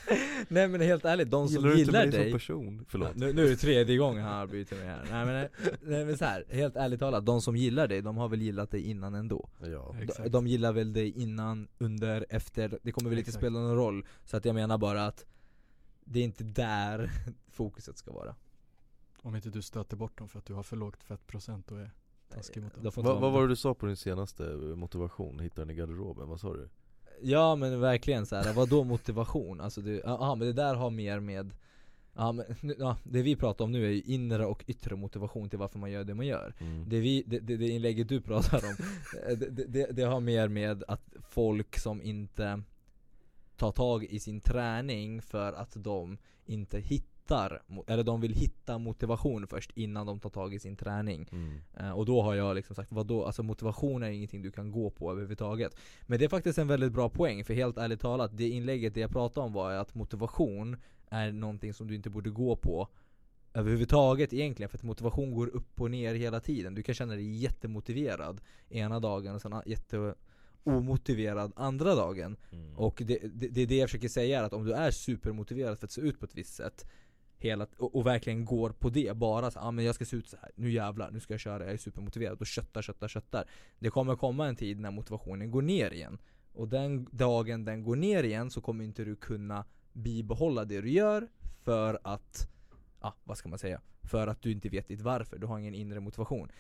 Nej men helt ärligt, de som Gillar du inte gillar mig dig som person? Förlåt nu, nu är det tredje gången han har bytt mig här. Nej men, nej men så här, helt ärligt talat, de som gillar dig, de har väl gillat dig innan ändå? Ja, De, Exakt. de gillar väl dig innan, under, efter, det kommer väl inte spela någon roll. Så att jag menar bara att det är inte där fokuset ska vara. Om inte du stöter bort dem för att du har för lågt fettprocent och är taskig mot dem. Inte vad, var det du sa på din senaste motivation? Hitta den i garderoben, vad sa du? Ja men verkligen så här. vad då motivation? Alltså det, ja men det där har mer med Ja, men, nu- ja, det vi pratar om nu är ju inre och yttre motivation till varför man gör det man gör Mm. Det, vi, det, det, det inlägget du pratar om, eh, det, det, det har mer med att folk som inte tar tag i sin träning för att de inte hittar, eller de vill hitta motivation först innan de tar tag i sin träning Mm. Eh, Och då har jag liksom sagt, vadå? Alltså motivation är ingenting du kan gå på överhuvudtaget Men det är faktiskt en väldigt bra poäng, för helt ärligt talat, det inlägget det jag pratade om var att motivation är någonting som du inte borde gå på överhuvudtaget egentligen, för att motivation går upp och ner hela tiden. Du kan känna dig jättemotiverad ena dagen och sen jätte omotiverad andra dagen. Mm. Och det, det, det är det jag försöker säga är att om du är supermotiverad för att se ut på ett visst sätt hela, och, och verkligen går på det, bara så, ah, men jag ska se ut så här. nu jävlar, nu ska jag köra, jag är supermotiverad och köttar, köttar, köttar Det kommer komma en tid när motivationen går ner igen Och den dagen den går ner igen så kommer inte du kunna bibehålla det du gör för att, ja vad ska man säga? För att du inte vet ditt varför, du har ingen inre motivation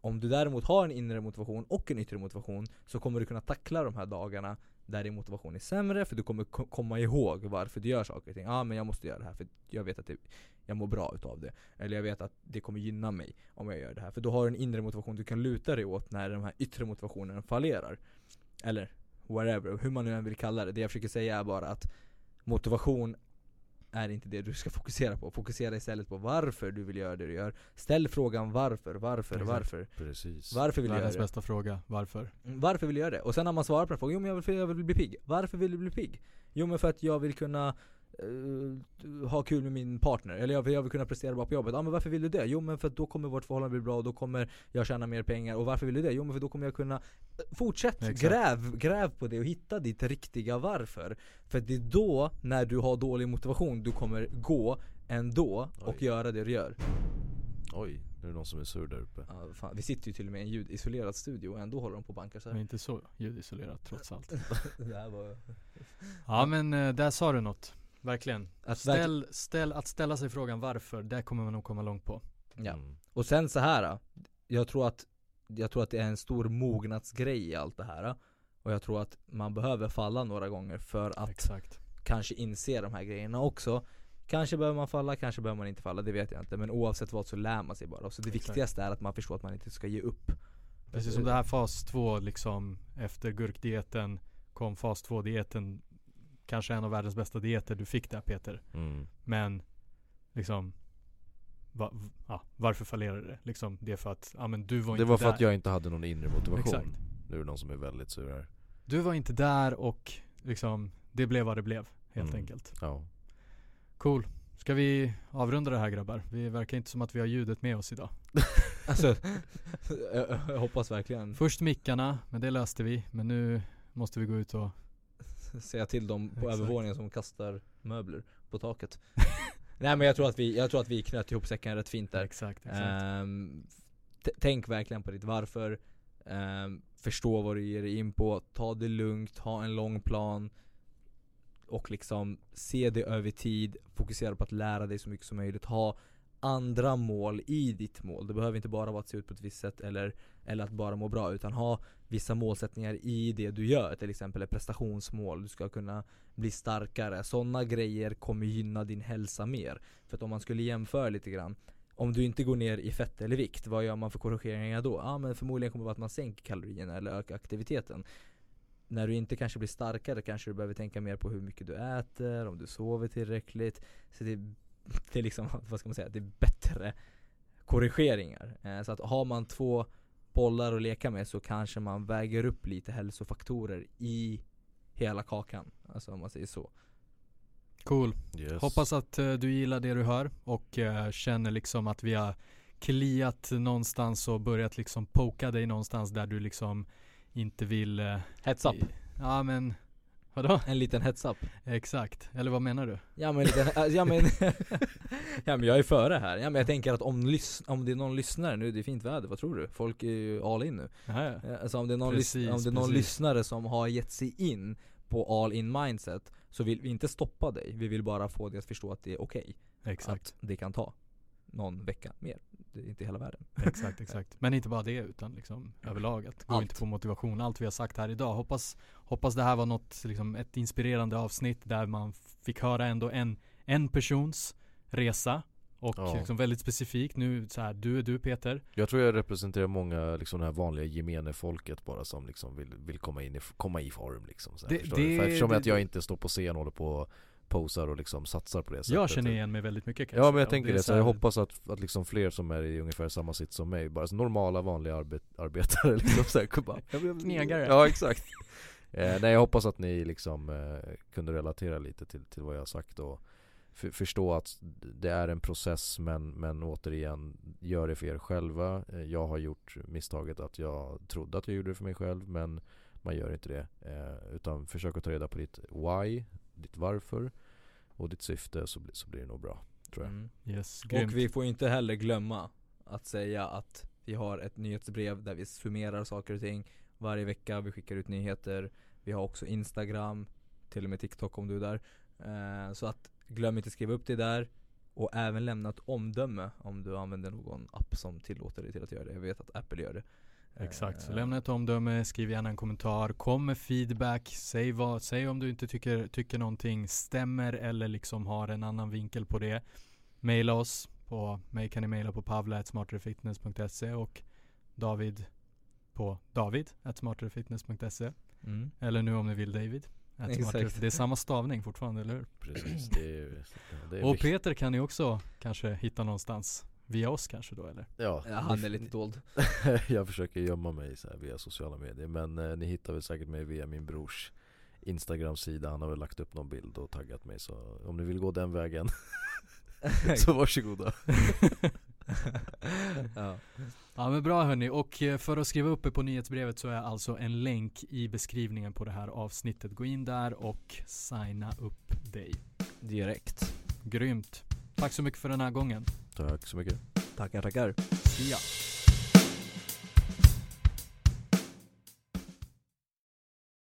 om du däremot har en inre motivation och en yttre motivation så kommer du kunna tackla de här dagarna där din motivation är sämre för du kommer komma ihåg varför du gör saker och ting. Ja ah, men jag måste göra det här för jag vet att det, jag mår bra utav det. Eller jag vet att det kommer gynna mig om jag gör det här. För då har du en inre motivation du kan luta dig åt när de här yttre motivationen fallerar. Eller whatever, hur man nu än vill kalla det. Det jag försöker säga är bara att motivation är inte det du ska fokusera på. Fokusera istället på varför du vill göra det du gör. Ställ frågan varför, varför, Exakt. varför. Precis Varför vill du göra det? bästa fråga, varför? Mm, Varför vill jag göra det? Och sen när man svarar på den frågan, jo men jag vill, jag vill bli pigg. Varför vill du bli pigg? Jo men för att jag vill kunna eh, ha kul med min partner, eller jag vill, jag vill kunna prestera bra på jobbet. Ja men varför vill du det? Jo men för att då kommer vårt förhållande bli bra, och då kommer jag tjäna mer pengar. Och varför vill du det? Jo men för då kommer jag kunna eh, Fortsätt, Exakt. gräv, gräv på det och hitta ditt riktiga varför. För det är då, när du har dålig motivation, du kommer gå ändå och Oj. göra det du gör. Oj, nu är det någon som är sur där uppe Ja, fan, vi sitter ju till och med i en ljudisolerad studio och ändå håller de på och bankar så Men här. inte så ljudisolerat trots allt. det här var... Ja men eh, där sa du något. Verkligen. Att Ställ, ställ, att ställa sig frågan varför, där kommer man nog komma långt på. Ja. Mm. Och sen så här. Jag tror att Jag tror att det är en stor mognadsgrej i allt det här Och jag tror att man behöver falla några gånger för att Exakt. kanske inse de här grejerna också Kanske behöver man falla, kanske behöver man inte falla, det vet jag inte Men oavsett vad så lär man sig bara Så det Exakt. viktigaste är att man förstår att man inte ska ge upp Precis som det här fas 2 liksom efter gurkdieten kom fas 2 dieten Kanske en av världens bästa dieter du fick där Peter. Mm. Men liksom va, ja, varför fallerade det? Liksom, det är för att, ja men du var Det inte var för där. att jag inte hade någon inre motivation Exakt. Nu är det någon som är väldigt sur här Du var inte där och liksom, det blev vad det blev helt Mm. enkelt. Ja Cool. Ska vi avrunda det här grabbar? Vi verkar inte som att vi har ljudet med oss idag. Alltså, jag, jag hoppas verkligen Först mickarna, men det löste vi. Men nu måste vi gå ut och säga till dem på övervåningen som kastar möbler på taket. Nej men jag tror att vi, jag tror att vi knöt ihop säcken rätt fint där. Exakt, exakt. T- tänk verkligen på ditt varför. Ehm, Förstå vad du ger dig in på, ta det lugnt, ha en lång plan. Och liksom se det över tid, fokusera på att lära dig så mycket som möjligt, ha andra mål i ditt mål. Det behöver inte bara vara att se ut på ett visst sätt eller, eller att bara må bra utan ha vissa målsättningar i det du gör. Till exempel ett prestationsmål, du ska kunna bli starkare. Sådana grejer kommer gynna din hälsa mer. För att om man skulle jämföra lite grann om du inte går ner i fett eller vikt, vad gör man för korrigeringar då? Ja men förmodligen kommer det vara att man sänker kalorierna eller ökar aktiviteten När du inte kanske blir starkare kanske du behöver tänka mer på hur mycket du äter, om du sover tillräckligt Så det, det är liksom, vad ska man säga, det är bättre korrigeringar eh, Så att har man två bollar att leka med så kanske man väger upp lite hälsofaktorer i hela kakan Alltså om man säger så Cool. Yes. Hoppas att eh, du gillar det du hör och eh, känner liksom att vi har kliat någonstans och börjat liksom poka dig någonstans där du liksom inte vill eh, Heads up! i- Ja men Vadå? En liten heads up Exakt, eller vad menar du? Ja men, lite, äh, ja, men ja men jag är före här, ja men jag tänker att om, lys- om det är någon lyssnare nu, det är fint väder, vad tror du? Folk är ju all in nu. Eh, Alltså om det är någon, lys- Precis, om det är någon precis. lyssnare som har gett sig in på all in mindset Så vill vi inte stoppa dig, vi vill bara få dig att förstå att det är okej Exakt, Att det kan ta någon vecka mer, det är inte hela världen exakt, exakt. Men inte bara det utan liksom överlag att gå Allt. inte på motivation. Allt vi har sagt här idag. Hoppas, hoppas det här var något, liksom ett inspirerande avsnitt där man fick höra ändå en, en persons resa. Och Ja. liksom väldigt specifikt nu så här, du är du Peter. Jag tror jag representerar många, liksom det här vanliga gemene folket bara som liksom vill, vill komma in i, komma i form liksom så här, Det- det- För eftersom det- att jag inte står på scen och håller på posar och liksom satsar på det sättet. Jag känner igen mig väldigt mycket kan Ja men jag tänker det, så här- jag hoppas att, att liksom fler som är i ungefär samma sitt som mig, bara så normala vanliga arbet, arbetare liksom så här, bara, Knegare. Ja exakt. Eh, Nej jag hoppas att ni liksom eh, kunde relatera lite till, till vad jag har sagt och f- förstå att det är en process men, men återigen Gör det för er själva. Eh, Jag har gjort misstaget att jag trodde att jag gjorde det för mig själv men man gör inte det. Eh, Utan försök att ta reda på ditt why, ditt varför och ditt syfte så, bli, så blir det nog bra tror jag. Mm. Yes, grymt. Och vi får inte heller glömma att säga att vi har ett nyhetsbrev där vi summerar saker och ting varje vecka, vi skickar ut nyheter. Vi har också Instagram, till och med TikTok om du är där. Eh, Så att glöm inte skriva upp det där och även lämna ett omdöme om du använder någon app som tillåter dig till att göra det. Jag vet att Apple gör det Exakt, så Eh, lämna ett omdöme, skriv gärna en kommentar, kom med feedback, säg, vad, säg om du inte tycker, tycker någonting stämmer eller liksom har en annan vinkel på det. Maila oss, på mig kan ni maila på pavla.smarterefitness.se och David på david.smarterefitness.se mm. eller nu om ni vill David. Det är samma stavning fortfarande, eller hur? Precis, det är, det är Och viktigt. Peter kan ni också kanske hitta någonstans. Via oss kanske då eller? Ja, Ja, han är lite dold jag försöker gömma mig så här via sociala medier men eh, ni hittar väl säkert mig via min brors Instagram-sida Han har väl lagt upp någon bild och taggat mig så om ni vill gå den vägen så varsågoda ja. Ja men bra hörni och eh, för att skriva upp er på nyhetsbrevet så är alltså en länk i beskrivningen på det här avsnittet. Gå in där och signa upp dig. Direkt Grymt. Tack så mycket för den här gången. Tack så mycket Tackar tackar ya.